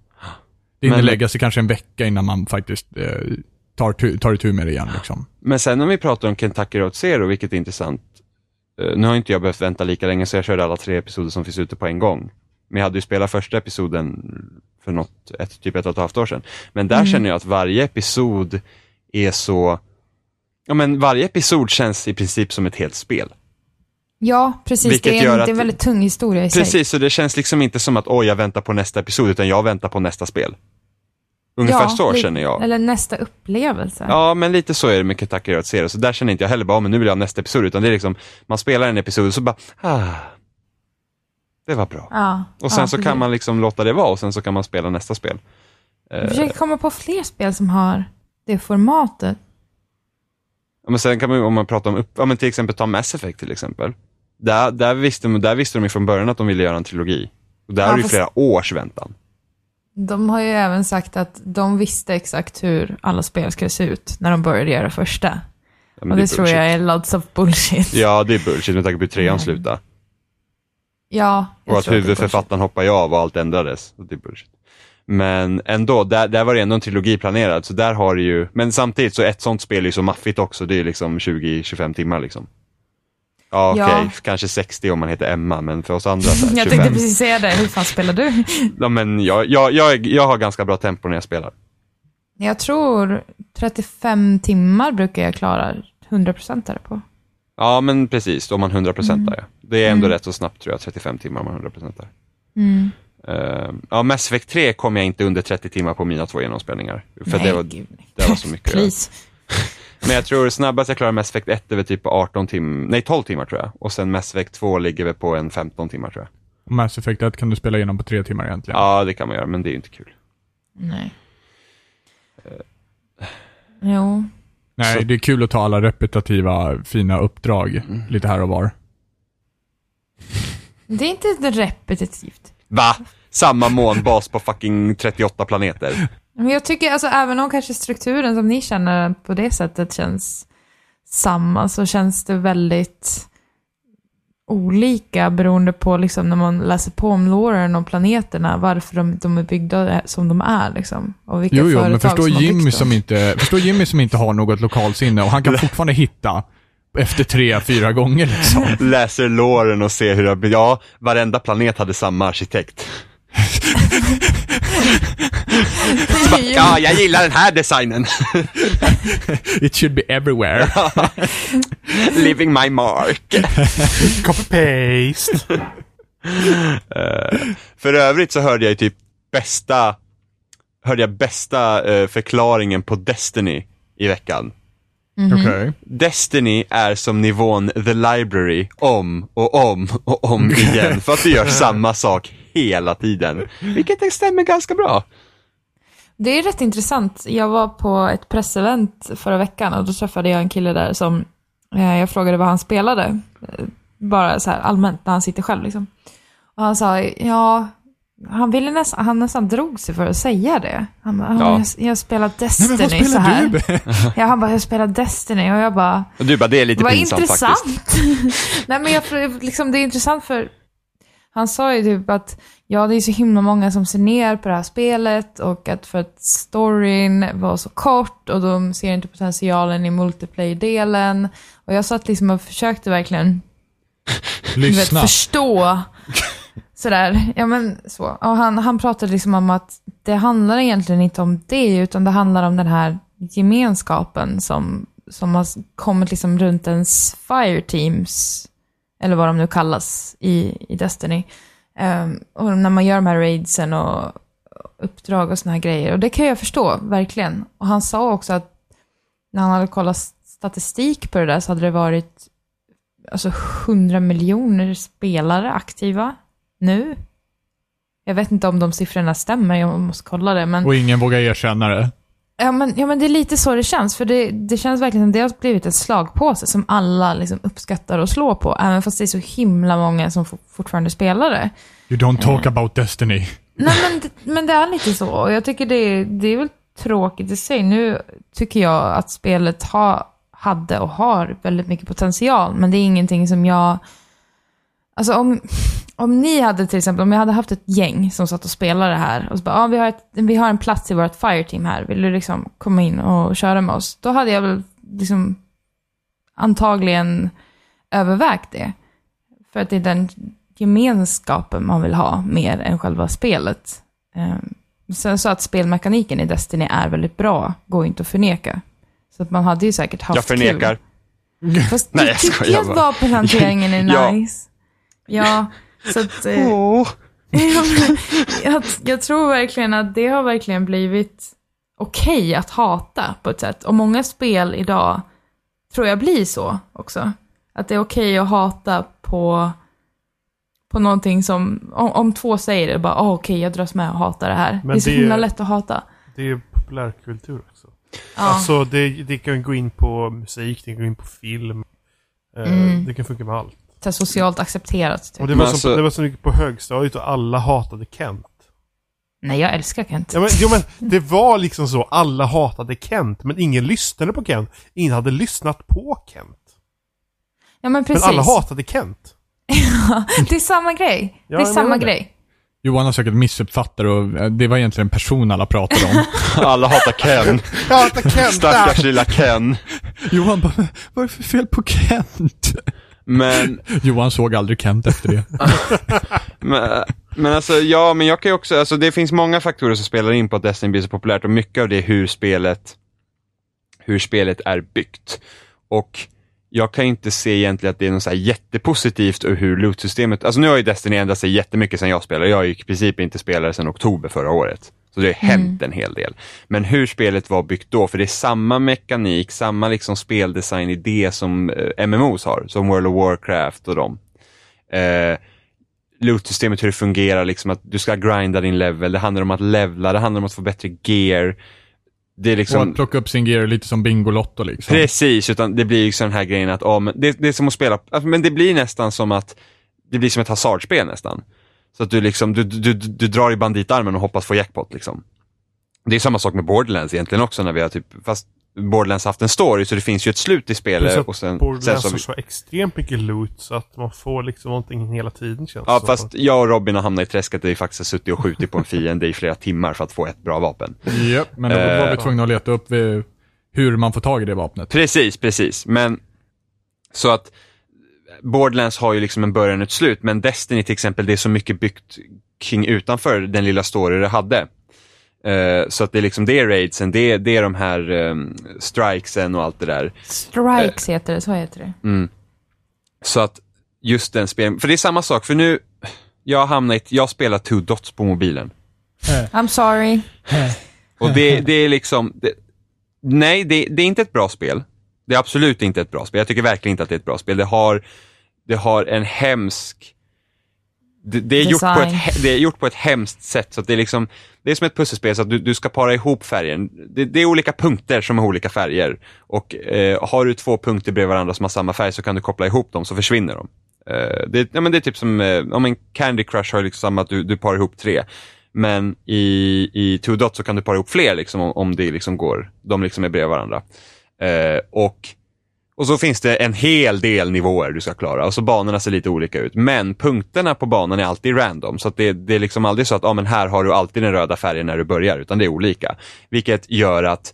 Det hinner Men- lägga sig kanske en vecka innan man faktiskt eh, tar, tar itu med det igen liksom. Men sen om vi pratar om Kentucky Road Zero, vilket är intressant. eh, nu har inte jag behövt vänta lika länge så jag körde alla tre episoder som finns ute på en gång. Men jag hade ju spelat första episoden för något, ett, typ ett och ett halvt år sedan. Men där känner jag att varje episod är så, ja men varje episod känns i princip som ett helt spel. Ja, precis. Vilket det är en, att- det är en väldigt tung historia i sig. Precis, så det känns liksom inte som att oj jag väntar på nästa episod, utan jag väntar på nästa spel. Ungefär Ja, så känner jag. Eller nästa upplevelse. Ja, men lite så är det med Kentucky Road Zero. Så där känner inte jag heller bara, "Ah, men nu vill jag ha nästa episod. Utan det är liksom, man spelar en episod och så bara, ah, det var bra. Ja, Och sen ja, så precis. kan man liksom låta det vara och sen så kan man spela nästa spel. Eh, Jag försöker komma på fler spel som har det formatet. Men sen kan man om man pratar om, upp, ja, men till exempel ta Mass Effect till exempel. Där, där, visste, de- där visste de från början att de ville göra en trilogi. Och där Ja, är det fast- flera års väntan. De har ju även sagt att de visste exakt hur alla spel skulle se ut när de började göra första. Ja, Och det, är tror jag är lots of bullshit. Ja, det är bullshit med tanke på hur trean Mm. slutade. Ja, jag Och att det huvudförfattaren hoppade ju av och allt ändrades. Det är bullshit. Men ändå, där, där var det ändå en trilogi planerad. Så där har ju, men samtidigt så ett sånt spel är ju så maffigt också. Det är liksom 20-25 timmar liksom. Ja, okej, Ja. kanske 60 om man heter Emma, men för oss andra så här, Jag 25. tänkte precis säga det. Hur fan spelar du? Ja, men jag, jag, jag, jag har ganska bra tempo när jag spelar. Jag tror 35 timmar brukar jag klara 100% där på. Ja, men precis. Är man 100% Mm. där. ja. Det är ändå Mm. rätt så snabbt tror jag, 35 timmar om man är 100% där. Mm. Uh, ja, Mass Effect 3 kom jag inte under 30 timmar på mina två genomspelningar. För Nej, det var, gud. det var så mycket. Men jag tror snabbast jag klarar Mass Effect 1 är väl typ på 18 timmar, nej 12 timmar tror jag. Och sen Mass Effect 2 ligger väl på en 15 timmar tror jag. Mass Effect 1 kan du spela igenom på tre timmar egentligen. Ja, det kan man göra, men det är ju inte kul. Nej. Jo. Nej, Så- det är kul att ta alla repetitiva, fina uppdrag Mm. lite här och var. Det är inte repetitivt. Va? Samma månbas på fucking 38 planeter. Men jag tycker, alltså även om kanske strukturen som ni känner på det sättet känns samma, så känns det väldigt olika beroende på liksom när man läser på om loren och planeterna, varför de, de är byggda som de är liksom. Och vilka Jo, jo, företag men förstå som Jimmy som, inte, förstå Jimmy som inte har något lokalsinne och han kan fortfarande hitta efter tre, fyra gånger liksom. Läser låren och ser hur det har Ja, varenda planet hade samma arkitekt. Bara, ja, jag gillar den här designen. It should be everywhere. Living my mark. Copy-paste. Eh, för övrigt så hörde jag typ bästa, hörde jag bästa eh, förklaringen på Destiny i veckan. Okej. Destiny är som nivån The Library om och om och om igen för att du gör samma sak hela tiden. Vilket stämmer ganska bra. Det är rätt intressant. Jag var på ett pressevent förra veckan och då träffade jag en kille där som, eh, jag frågade vad han spelade. Eh, Bara så här allmänt när han sitter själv liksom. Och han sa, ja, han ville nästan, han nästan drog sig för att säga det. Han bara, Ja. ja. jag, jag spelar Nej, Destiny men vad så spelar här. du? Ja, han bara, jag spelar Destiny och jag bara, Och du bara, det är lite vad pinsamt intressant. faktiskt. Nej men jag, liksom, det är intressant för han sa ju typ att ja, det är så himla många som ser ner på det här spelet och att för att storyn var så kort och de ser inte potentialen i multiplayer-delen. Och jag satt liksom och försökte verkligen du vet, Lyssna. förstå. Sådär, ja men så. Och han, han pratade liksom om att det handlar egentligen inte om det, utan det handlar om den här gemenskapen som, som har kommit liksom runt ens fire teams, eller vad de nu kallas i, i Destiny. Um, och när man gör de här raidsen och uppdrag och såna här grejer. Och det kan jag förstå, verkligen. Och han sa också att när han hade kollat statistik på det där så hade det varit alltså 100 miljoner spelare aktiva nu. Jag vet inte om de siffrorna stämmer, jag måste kolla det. Men, Och ingen vågar erkänna det. ja, men, ja, men det är lite så det känns. För det, det känns verkligen som det har blivit en slagpåse som alla liksom uppskattar och slår på. Även fast det är så himla många som for, fortfarande spelar det. You don't talk about Destiny. Nej, men, det- men det är lite så. Och jag tycker det, det är väl tråkigt i sig. Nu tycker jag att spelet ha, hade och har väldigt mycket potential, men det är ingenting som jag... Alltså om, om ni hade till exempel, om jag hade haft ett gäng som satt och spelade det här och så bara, ja, vi, har ett, vi har en plats i vårt fireteam här, vill du liksom komma in och köra med oss? Då hade jag väl liksom antagligen övervägt det. För att det är den gemenskapen man vill ha mer än själva spelet. Ehm, Sen så att spelmekaniken i Destiny är väldigt bra, går inte att förneka. Så att man hade ju säkert haft Jag förnekar. kul. Fast Nej, jag tycker att vapenhanteringen är Ja. nice. Ja, så att... Eh, Åh. jag, jag tror verkligen att det har verkligen blivit okej att hata på ett sätt. Och många spel idag tror jag blir så också. Att det är okej att hata på, på någonting som, om, om två säger det, bara oh, okej jag dras med och hatar det här. Men det är så det- himla lätt att hata. Det är populärkultur också. Alltså det, det kan gå in på musik, det kan gå in på film. Eh, Mm. Det kan funka med allt. Så socialt accepterat. Typ. Och det var, alltså- det var så mycket på högstadiet och alla hatade Kent. Nej, jag älskar Kent. Ja men, jo, men det var liksom så, alla hatade Kent, men ingen lyssnade på Kent. Ingen hade lyssnat på Kent. Ja, men precis. Men alla hatade Kent. det är samma grej. Ja, det är samma det. grej. Johan har säkert missuppfattat och eh, det var egentligen en person alla pratade om. Alla hatar Ken. Jag hatar Kent! Stackars lilla Ken. Johan bara, vad är det för fel på Kent? Men, Johan såg aldrig Kent efter det. men, men alltså, ja, men jag kan ju också, alltså det finns många faktorer som spelar in på att Destiny blir så populärt och mycket av det är hur spelet, hur spelet är byggt. Och jag kan inte se egentligen att det är något så jättepositivt ur hur loot-systemet, alltså nu har ju Destiny ändrat sig jättemycket sedan jag spelade. Jag har ju i princip inte spelat sedan oktober förra året. Så det har hänt en hel del. Men hur spelet var byggt då, för det är samma mekanik, samma liksom speldesign-idé som eh, MMOs har, som World of Warcraft och dem. Eh, loot-systemet, hur det fungerar, liksom att du ska grinda din level, det handlar om att levla, det handlar om att få bättre gear. Det är Och liksom... att plocka upp sin gear lite som Bingolotto liksom. Precis, utan det blir liksom den här grejen att, ja, men det, det är som att spela, alltså, men det blir nästan som att, det blir som ett hasardspel nästan. Så att du liksom, du, du, du, du drar i banditarmen och hoppas få jackpot liksom. Det är samma sak med Borderlands egentligen också när vi har typ, fast Borderlands haft en story så det finns ju ett slut i Plus spelet att och sen, sen Borderlands så har så extremt mycket loot så att man får liksom någonting hela tiden känns Ja det fast jag och Robin har hamnat i träsket där vi faktiskt har suttit och skjutit på en fiende i flera timmar för att få ett bra vapen. Japp, men då var vi Eh. tvungna att leta upp hur man får tag i det vapnet. Precis, precis. Men så att Borderlands har ju liksom en början och ett slut, men Destiny till exempel, det är så mycket byggt kring utanför den lilla story det hade. Eh, så att det är liksom det är raidsen, det, är- det är de här um, strikesen och allt det där. Strikes heter det, så heter det. Mm. Så att just den spelen, för det är samma sak, för nu, jag har hamnat i, jag spelar two dots på mobilen. I'm sorry. Och det, det är liksom, det, nej det, det är inte ett bra spel. Det är absolut inte ett bra spel. Jag tycker verkligen inte att det är ett bra spel. Det har, det har en hemsk, det, det, är gjort på ett, det är gjort på ett hemskt sätt. Så det, är liksom, det är som ett pusselspel, så att du, du ska para ihop färgen. Det, det är olika punkter som har olika färger. Och eh, har du två punkter bredvid varandra som har samma färg så kan du koppla ihop dem så försvinner de. Eh, det, ja, men det är typ som, eh, om en Candy Crush har liksom att du, du parar ihop tre. Men i, i Two Dots så kan du para ihop fler liksom, om, om det liksom går, de liksom är bredvid varandra. Eh, och, och så finns det en hel del nivåer du ska klara och så banorna ser lite olika ut. Men punkterna på banan är alltid random. Så att det, det är liksom aldrig så att ah, men här har du alltid den röda färgen när du börjar, utan det är olika. Vilket gör att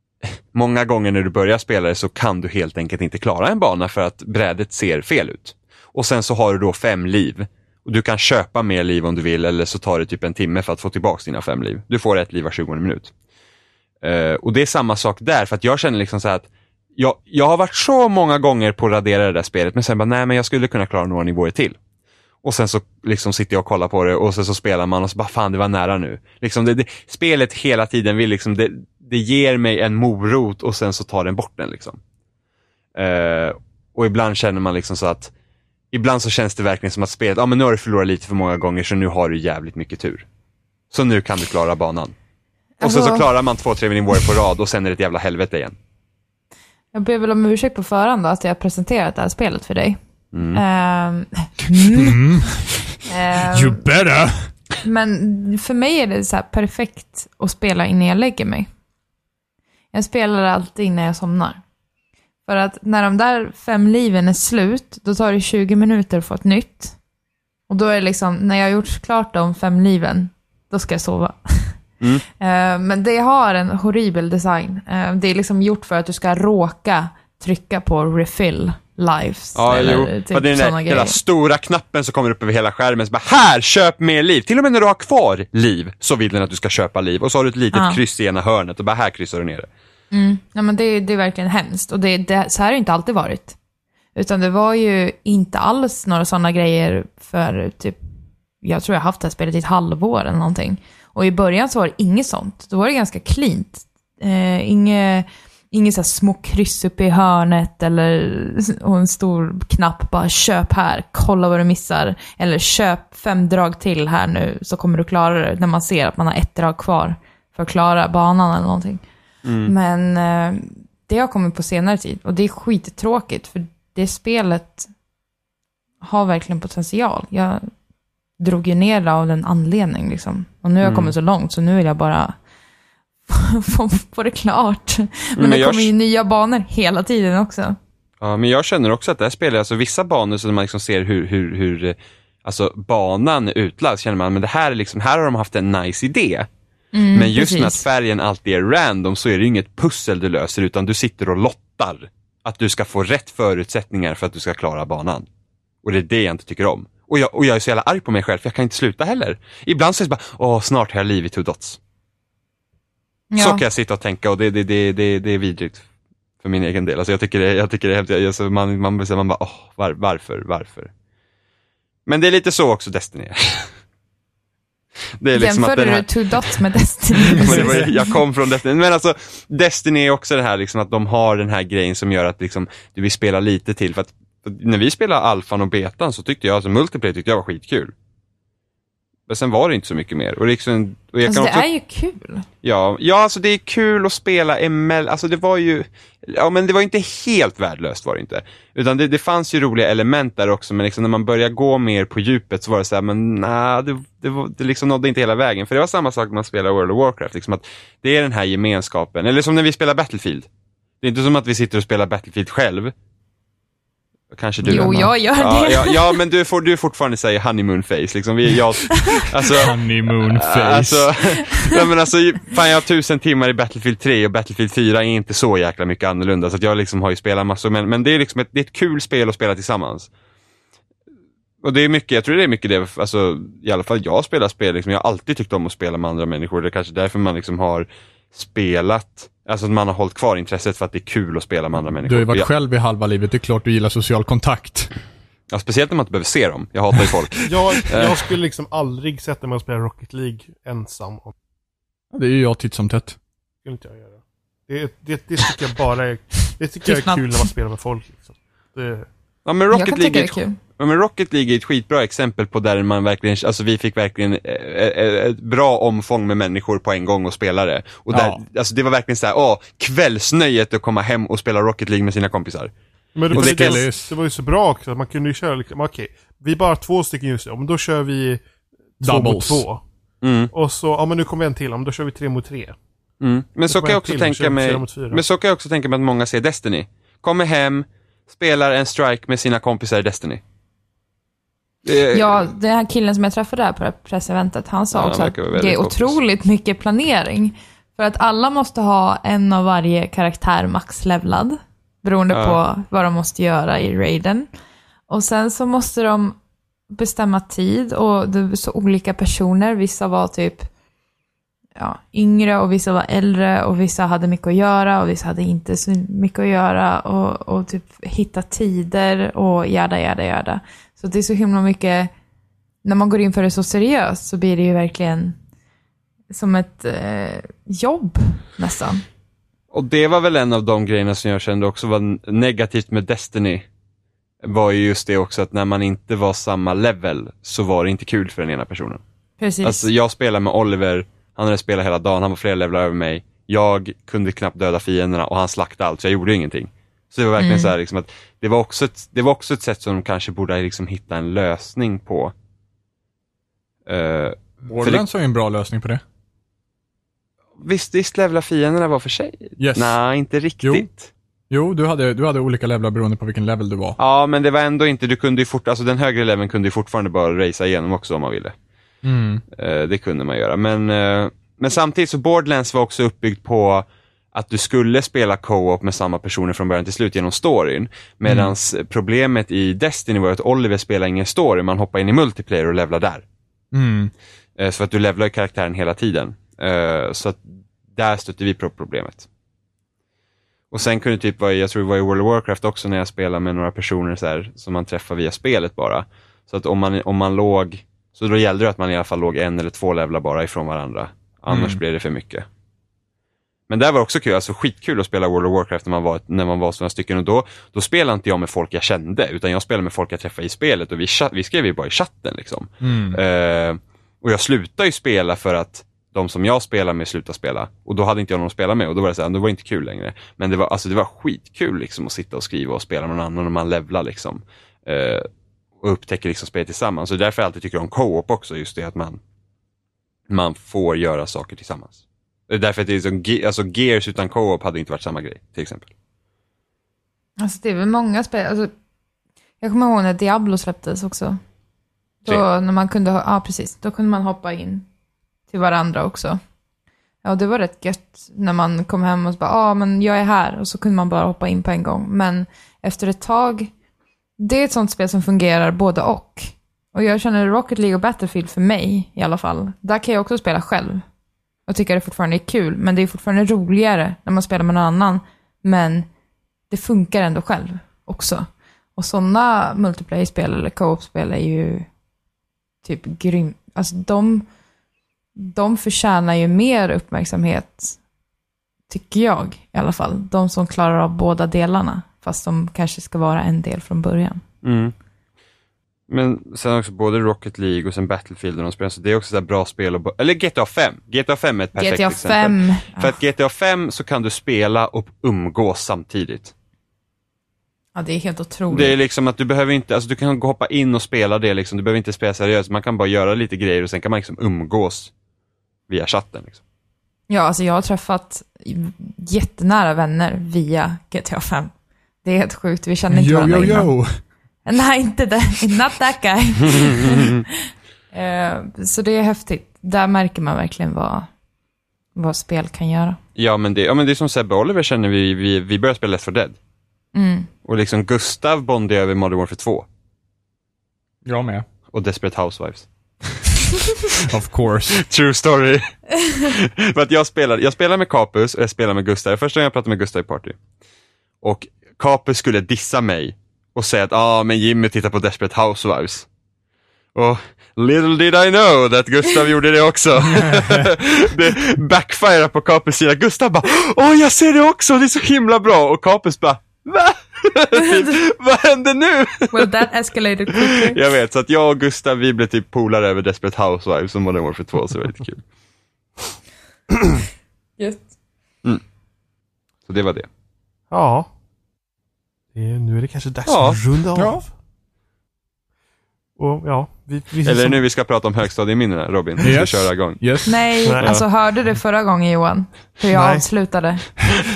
många gånger när du börjar spela det så kan du helt enkelt inte klara en bana för att brädet ser fel ut. Och sen så har du då fem liv. Och du kan köpa mer liv om du vill eller så tar det typ en timme för att få tillbaka dina fem liv. Du får ett liv var 20 minut. Uh, och det är samma sak där, för att jag känner liksom så här att jag, jag har varit så många gånger på att radera det där spelet, men sen bara, nej men jag skulle kunna klara några nivåer till. Och sen så liksom sitter jag och kollar på det och sen så spelar man och så bara, fan det var nära nu. Liksom det, det, spelet hela tiden vill liksom, det, det ger mig en morot och sen så tar den bort den liksom. Eh, och ibland känner man liksom så att, ibland så känns det verkligen som att spelet, ja ah, men nu har du förlorat lite för många gånger så nu har du jävligt mycket tur. Så nu kan du klara banan. Och sen så Alltså- klarar man två, tre nivåer på rad och sen är det ett jävla helvete igen. Jag ber väl om ursäkt på förhand då, att jag har presenterat det här spelet för dig. Mm. Ehm, Mm. ehm, You better! Men för mig är det så här perfekt att spela innan jag lägger mig. Jag spelar alltid innan jag somnar. För att när de där fem liven är slut, då tar det 20 minuter att få ett nytt. Och då är det liksom, när jag har gjort klart de fem liven, då ska jag sova. Mm. Men det har en horribel design. Eh, Det är liksom gjort för att du ska råka trycka på refill lives. Ja, eller jo. typ det är den där hela stora knappen som kommer upp över hela skärmen. Så bara, här, köp mer liv! Till och med när du har kvar liv så vill den att du ska köpa liv. Och så har du ett litet Ja. kryss i ena hörnet och bara, här kryssar du ner det. Mm. Ja, men det, det är verkligen hemskt. Och det, det, så här har det inte alltid varit. Utan det var ju inte alls några sådana grejer för typ, jag tror jag har haft det här spelet i ett halvår eller någonting. Och i början så var det inget sånt. Då var det ganska cleant. Eh, inget inget så här små kryss uppe i hörnet eller och en stor knapp bara köp här, kolla vad du missar. Eller köp fem drag till här nu så kommer du klara det när man ser att man har ett drag kvar för att klara banan eller någonting. Mm. Men eh, det har kommit på senare tid och det är skittråkigt för det spelet har verkligen potential. Jag drog ju ner det av en anledning liksom. Och nu har jag Mm. kommit så långt så nu vill jag bara få, få det klart. Men, men det jag- kommer ju nya banor hela tiden också. Ja, men jag känner också att det här spelet, alltså vissa banor så när man liksom ser hur, hur, hur alltså banan utlagd, känner man, men det här är liksom, här har de haft en nice idé. Mm, men just med att precis. färgen alltid är random så är det ju inget pussel du löser utan du sitter och lottar. Att du ska få rätt förutsättningar för att du ska klara banan. Och det är det jag inte tycker om. Och jag, och jag är så jävla arg på mig själv för jag kan inte sluta heller. Ibland så är det bara, åh snart har jag liv i two dots. Ja. Så kan jag sitta och tänka och det, det, det, det, det är vidrigt. För min egen del. Alltså jag tycker det, jag tycker det är helt, alltså man, man, man, man bara, åh, var, varför, varför? Men det är lite så också Destiny. Det är liksom Jämförde här, du Two Dots med Destiny? var, ju- jag kom från Destiny. Men alltså, Destiny är också det här liksom att de har den här grejen som gör att liksom, du vill spela lite till. För att, när vi spelade alfan och betan så tyckte jag, alltså multiplayer tyckte jag var skitkul. Men sen var det inte så mycket mer. Och liksom, och jag Alltså kan det också, är ju kul. ja, ja, alltså det är kul att spela emellan, alltså det var ju, ja men det var inte helt värdelöst var det inte. Utan det, det fanns ju roliga element där också, men liksom när man börjar gå mer på djupet så var det så här, men nej, det, det, var- det liksom nådde inte hela vägen. För det var samma sak när man spelar World of Warcraft, liksom att det är den här gemenskapen, eller som när vi spelar Battlefield. Det är inte som att vi sitter och spelar Battlefield själv. Kanske du Jo, Emma. jag gör ja, det. Ja, ja, men du får, du fortfarande säga honeymoon face, liksom. Vi, jag, alltså, Honeymoon face. Alltså, ja, men alltså, fan jag har tusen timmar i Battlefield 3 och Battlefield 4 är inte så jäkla mycket annorlunda. Så att jag liksom har ju spelat massor, men, men det är liksom ett, det är ett kul spel att spela tillsammans. Och det är mycket, jag tror det är mycket det, alltså i alla fall jag spelar spel, liksom, jag har alltid tyckt om att spela med andra människor. Det är kanske därför man liksom har spelat, alltså att man har hållit kvar intresset för att det är kul att spela med andra människor. Du har ju varit jag, själv i halva livet, det är klart du gillar social kontakt. ja, speciellt när man inte behöver se dem, jag hatar ju folk. Jag, Eh. jag skulle liksom aldrig sätta mig och spela Rocket League ensam. Det är ju jag titt som tätt. skulle inte jag göra. Det, det, det tycker jag bara är, det tycker jag är kul när man spelar med folk. Liksom. Det, Ja, men Rocket League är är kul. Ja, men Rocket League är ett skitbra exempel på där man verkligen, alltså vi fick verkligen eh, eh, ett bra omfång med människor på en gång och spela det. Och där, Ja. alltså det var verkligen så här, åh, kvällsnöjet att komma hem och spela Rocket League med sina kompisar. men det, det, det kan- det, var ju så bra också, att man kunde ju köra liksom, okej, vi är bara två stycken just nu, men då kör vi två mot Doubles. två. Mm, Och så, ja men nu kommer en till, men då kör vi tre mot tre. mm. Men så kan jag också till, tänka mig, men så kan jag också tänka mig att många ser Destiny. Kommer hem, spelar en strike med sina kompisar i Destiny. Det- Ja, den här killen som jag träffade där på det här presseventet, han sa Ja, han också att det är kompis. otroligt mycket planering. För att alla måste ha en av varje karaktär maxlevlad, beroende Ja. på vad de måste göra i raiden. Och sen så måste de bestämma tid och det är så olika personer. Vissa var typ ja, yngre och vissa var äldre och vissa hade mycket att göra och vissa hade inte så mycket att göra och, och typ hitta tider och jada, jada, jada. Så det är så himla mycket, när man går in för det så seriöst så blir det ju verkligen som ett eh, jobb nästan. Och det var väl en av de grejerna som jag kände också var negativt med Destiny. Var ju just det också att när man inte var samma level så var det inte kul för den ena personen. Precis. Alltså jag spelade med Oliver, han hade spelat hela dagen, han var flera levlar över mig. Jag kunde knappt döda fienderna och han slaktade allt, så jag gjorde ingenting. Så det var verkligen Mm. så här liksom att det var, också ett, det var också ett sätt som de kanske borde liksom hitta en lösning på. Uh, Borderlands har ju en bra lösning på det. visst, visst levlar fienderna var för sig? Yes. Nej, inte riktigt. Jo, du hade, du hade olika levlar beroende på vilken level du var. Ja, men det var ändå inte, du kunde ju fort, alltså den högre leveln kunde ju fortfarande bara racea igenom också om man ville. Mm. Eh, det kunde man göra, men, eh, men samtidigt så Borderlands var också uppbyggt på att du skulle spela co-op med samma personer från början till slut genom storyn. Medan problemet i Destiny var att Oliver spelade ingen story, man hoppar in i multiplayer och levlar där. Mm. Eh, så att du levlar karaktären hela tiden. Eh, så att där stötte vi på problemet. Och sen kunde typ vara, jag tror det var i World of Warcraft också när jag spelade med några personer så här, som man träffar via spelet bara. Så att om man, om man låg, så då gällde det att man i alla fall låg en eller två levlar bara ifrån varandra. Annars Mm. blev det för mycket. Men där var det också kul, alltså skitkul att spela World of Warcraft när man var, när man var så några stycken och då, då spelade inte jag med folk jag kände utan jag spelade med folk jag träffade i spelet och vi, vi skrev ju bara i chatten liksom. Mm. Eh, och jag slutade ju spela för att de som jag spelar med slutade spela. Och då hade inte jag någon att spela med och då var det så här, då var det inte kul längre. Men det var, alltså, det var skitkul liksom att sitta och skriva och spela med någon annan när man levlar liksom. Eh, och upptäcker liksom spelet tillsammans. Så därför jag alltid tycker om co-op också, just det att man, man får göra saker tillsammans. Det är därför att det är så, Ge- alltså Gears utan co-op hade inte varit samma grej, till exempel. Alltså det är väl många spel. Alltså, jag kommer ihåg när Diablo släpptes också. Då, Tre. när man kunde, ha- ja precis, då kunde man hoppa in till varandra också. Ja, det var rätt gött när man kom hem och så bara, ja men jag är här. Och så kunde man bara hoppa in på en gång. Men efter ett tag, det är ett sånt spel som fungerar både och. Och jag känner Rocket League och Battlefield för mig i alla fall. Där kan jag också spela själv. Och tycka det fortfarande är kul. Men det är fortfarande roligare när man spelar med någon annan. Men det funkar ändå själv också. Och sådana multiplayer-spel eller co-op-spel är ju typ grym. Alltså de, de förtjänar ju mer uppmärksamhet, tycker jag i alla fall. De som klarar av båda delarna, fast de kanske ska vara en del från början. Mm. Men sen också både Rocket League och sen Battlefield och de spelar, så det är också så här bra spel. Och, bo- eller GTA 5. GTA 5 är ett perfekt GTA exempel. 5. För att GTA 5 så kan du spela och umgås samtidigt. Ja, det är helt otroligt. Det är liksom att du behöver inte, alltså du kan gå hoppa in och spela det liksom, du behöver inte spela seriöst, man kan bara göra lite grejer och sen kan man liksom umgås via chatten. Liksom. Ja, alltså jag har träffat jättenära vänner via GTA 5. Det är helt sjukt, vi känner inte Yo, varandra yo, innan. yo. Nej, inte det. Not that guy. Eh, så det är häftigt. Där märker man verkligen vad, vad spel kan göra. Ja men det, ja, men det är som Sebbe och Oliver känner vi, vi, vi börjar spela Left 4 Dead. Mm. Och liksom Gustav bondade över Modern Warfare 2 Jag med. och Desperate Housewives. Of course. True story. För att jag spelar, jag spelar med Capus och jag spelar med Gustav. Första gången jag pratade med Gustav i party. Och Capus skulle dissa mig och säga att ah, men Jimmy tittar på Desperate Housewives. Och little did I know that Gustav gjorde det också. det backfirar på Capus sida. Gustav bara, åh jag ser det också, det är så himla bra. Och Capus bara, va? typ, vad händer nu? Well, that escalated quickly. Jag vet, så att jag och Gustav vi blev typ polare över Desperate Housewives och Modern Warfare 2, så det var lite kul. Just. Så det var det. Ja. Är, nu är det kanske dags Ja. att runda av. Ja. Och ja, vi, vi Eller som, nu vi ska prata om högstadieminnena, Robin. Vi ska Yes. köra igång. Yes. Nej, Nej. alltså hörde du förra gången Johan? Hur jag Nej. avslutade?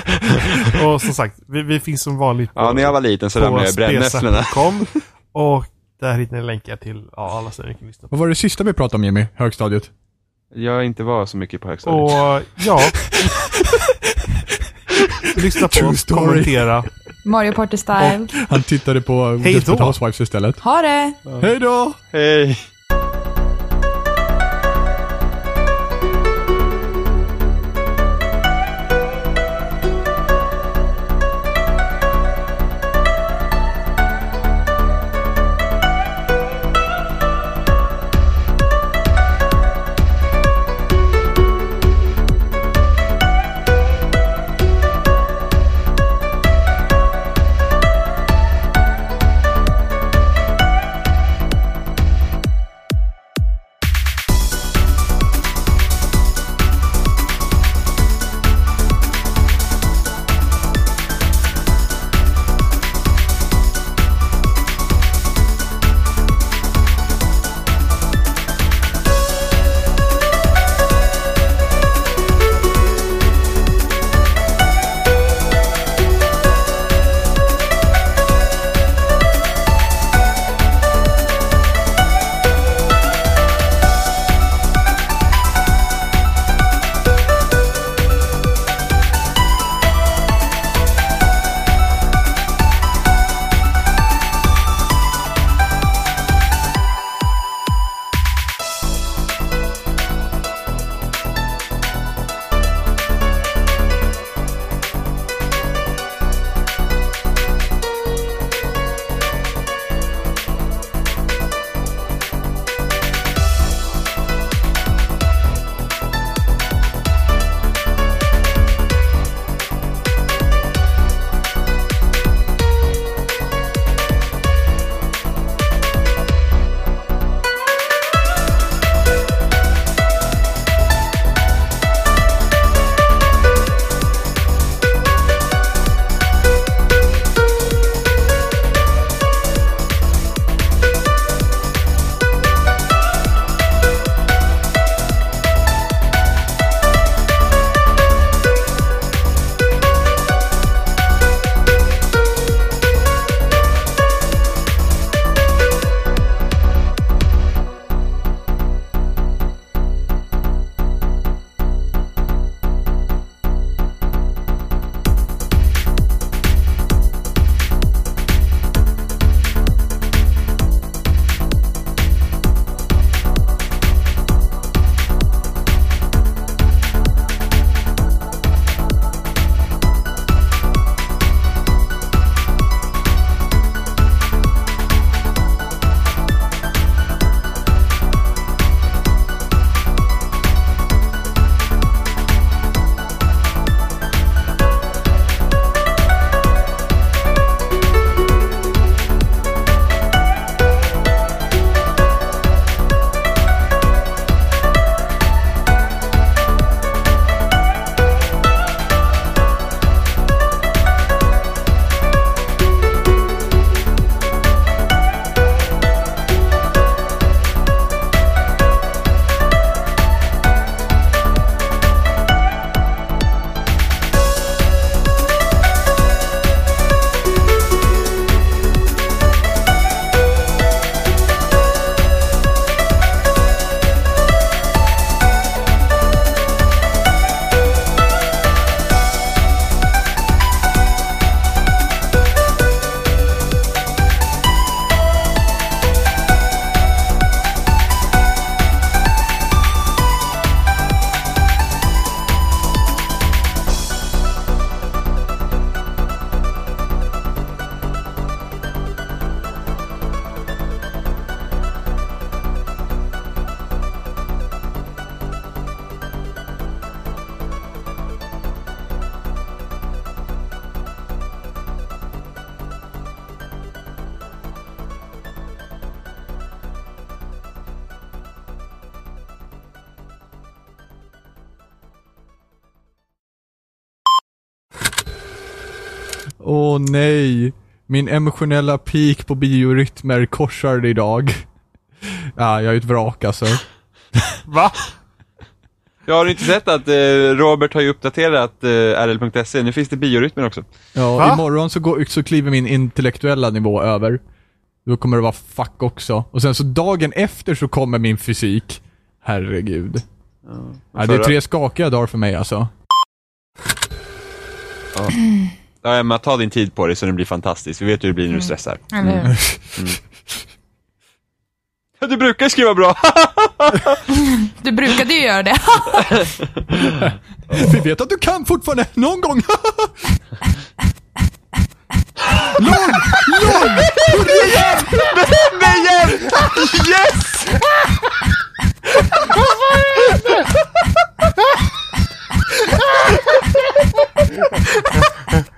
Och som sagt, vi, vi finns som vanligt på, Ja, när jag var liten så ramlade jag i brännässlorna. Och där hittar ni länkar till ja, alla ställen ni kan lyssna på. Vad var det sista vi pratade om Jimmy? Högstadiet? Jag inte var så mycket på högstadiet. Och ja. lyssna på oss, kommentera. Mario Party Style. Han tittade på Desperate. Housewives istället. Ha det! Hej då! Hej! Nej. Min emotionella peak på biorytmer korsar idag. Ja, jag är ett vrak alltså. Va? Jag har inte sett att eh, Robert har ju uppdaterat eh, RL.se, nu finns det biorytmer också. Ja, Va? imorgon så, går, så kliver min intellektuella nivå över. Då kommer det vara fuck också. Och sen så dagen efter så kommer min fysik. Herregud. Ja, det är tre skakiga dagar för mig alltså. Ja, Emma, ta din tid på dig så det blir fantastiskt. Vi vet hur det blir när du stressar. Eller hur? Du brukar skriva bra! Du brukade ju göra det. Vi vet att du kan fortfarande, någon gång. LOL! LOL! Nej, igen! Yes! Det här,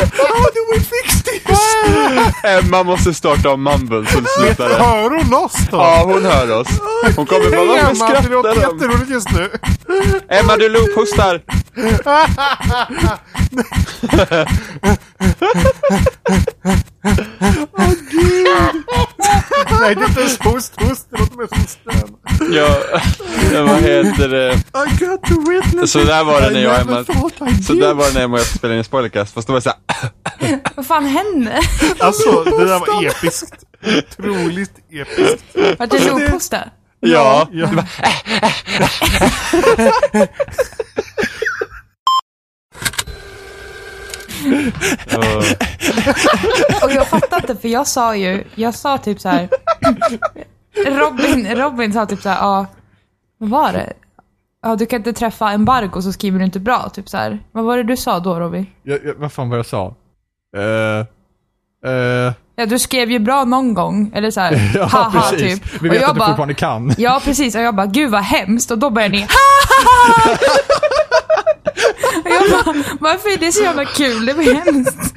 How do we fix this? Emma måste starta om mumble så det slutar. Hör hon oss då? Ja, hon hör oss. Hon kommer bara, varför Emma, det låter skrattar de? jätteroligt just nu. Emma, du loophostar. Nej, det är inte ens host, host. Det låter mer som stön. Ja, vad heter det? I got to witness Så där var det när jag och Emma, så där var det när Emma och jag spelade in spoilercast. Fast då var det såhär, Vad fan hände? Alltså, det där var episkt. Otroligt episkt. Vart det loophosta? ja. Ja. Ja. Och jag fattar inte, för jag sa ju, jag sa typ så här. Robin, Robin sa typ så här, ja, vad var det? Ja, du kan inte träffa embargo så skriver du inte bra, typ så här. Vad var det du sa då Robin? Jag, jag, vad fan var jag sa? Eh... eh, Ja, du skrev ju bra någon gång, eller så här, ja, haha precis. typ. Vi och vet jag att du bara, fortfarande kan. Ja, precis. Och jag bara, gud vad hemskt. Och då började ni, ha Och jag bara, varför är det så jävla kul? Det var hemskt.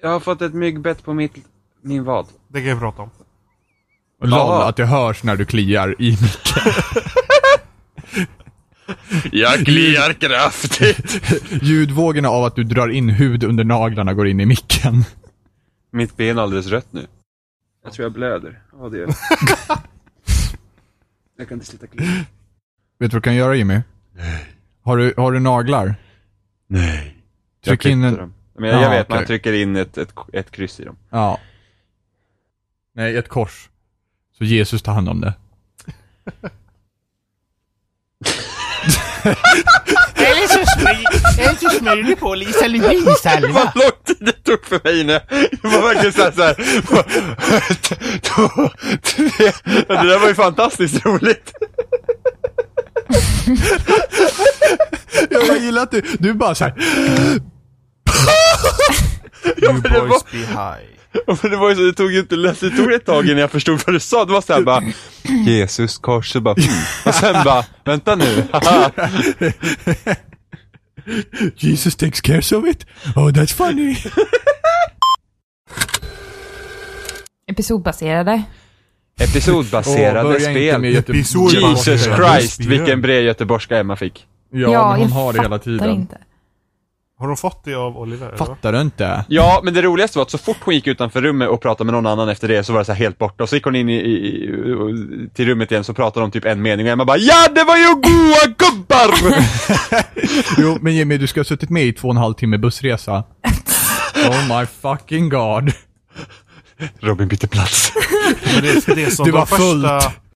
Jag har fått ett myggbett på mitt, min vad. Det kan jag prata om. Och lol, Ja. att det hörs när du kliar i micken. Jag kliar kraftigt. Ljudvågorna av att du drar in hud under naglarna går in i micken. Mitt ben är alldeles rött nu. Jag tror jag blöder. Ja, det gör jag. Jag kan inte sluta klia. Vet du vad du kan göra Jimmy? Nej. Har du, har du naglar? Nej. Tryck jag in en... dem. Men jag, jag Ja, vet, man okej. trycker in ett, ett, ett kryss i dem. Ja. Nej, ett kors. Så Jesus tar hand om det. Eller så smörj, eller så smörjer du på lite allergisalva. Vad lång tid det tog för mig nu. Det var verkligen såhär, såhär. Två, tre. Det där var ju fantastiskt roligt. Jag gillar att du, du bara såhär. You boys be high. Och det var ju så, det tog ju inte, det tog ett tag innan jag förstod vad du sa. Det var såhär bara, Jesus kors, så bara, och sen bara, vänta nu. Jesus takes care of it. Oh, that's funny. Episodbaserade. Episodbaserade inte spel. Jesus Ja, Christ, vilken bred göteborgska Emma fick. Ja, men hon jag har det hela tiden. inte. Har de fått det av Oliver? Fattar du inte? Ja, men det roligaste var att så fort hon gick utanför rummet och pratade med någon annan efter det så var det så här helt borta. Och så gick hon in i, i, i, till rummet igen så pratade de typ en mening och Emma bara Ja, det var ju goa gubbar! Jo, men Jimmy, du ska ha suttit med i två och en halv timme bussresa. Oh my fucking god. Robin bytte plats. Det, det de var fullt. första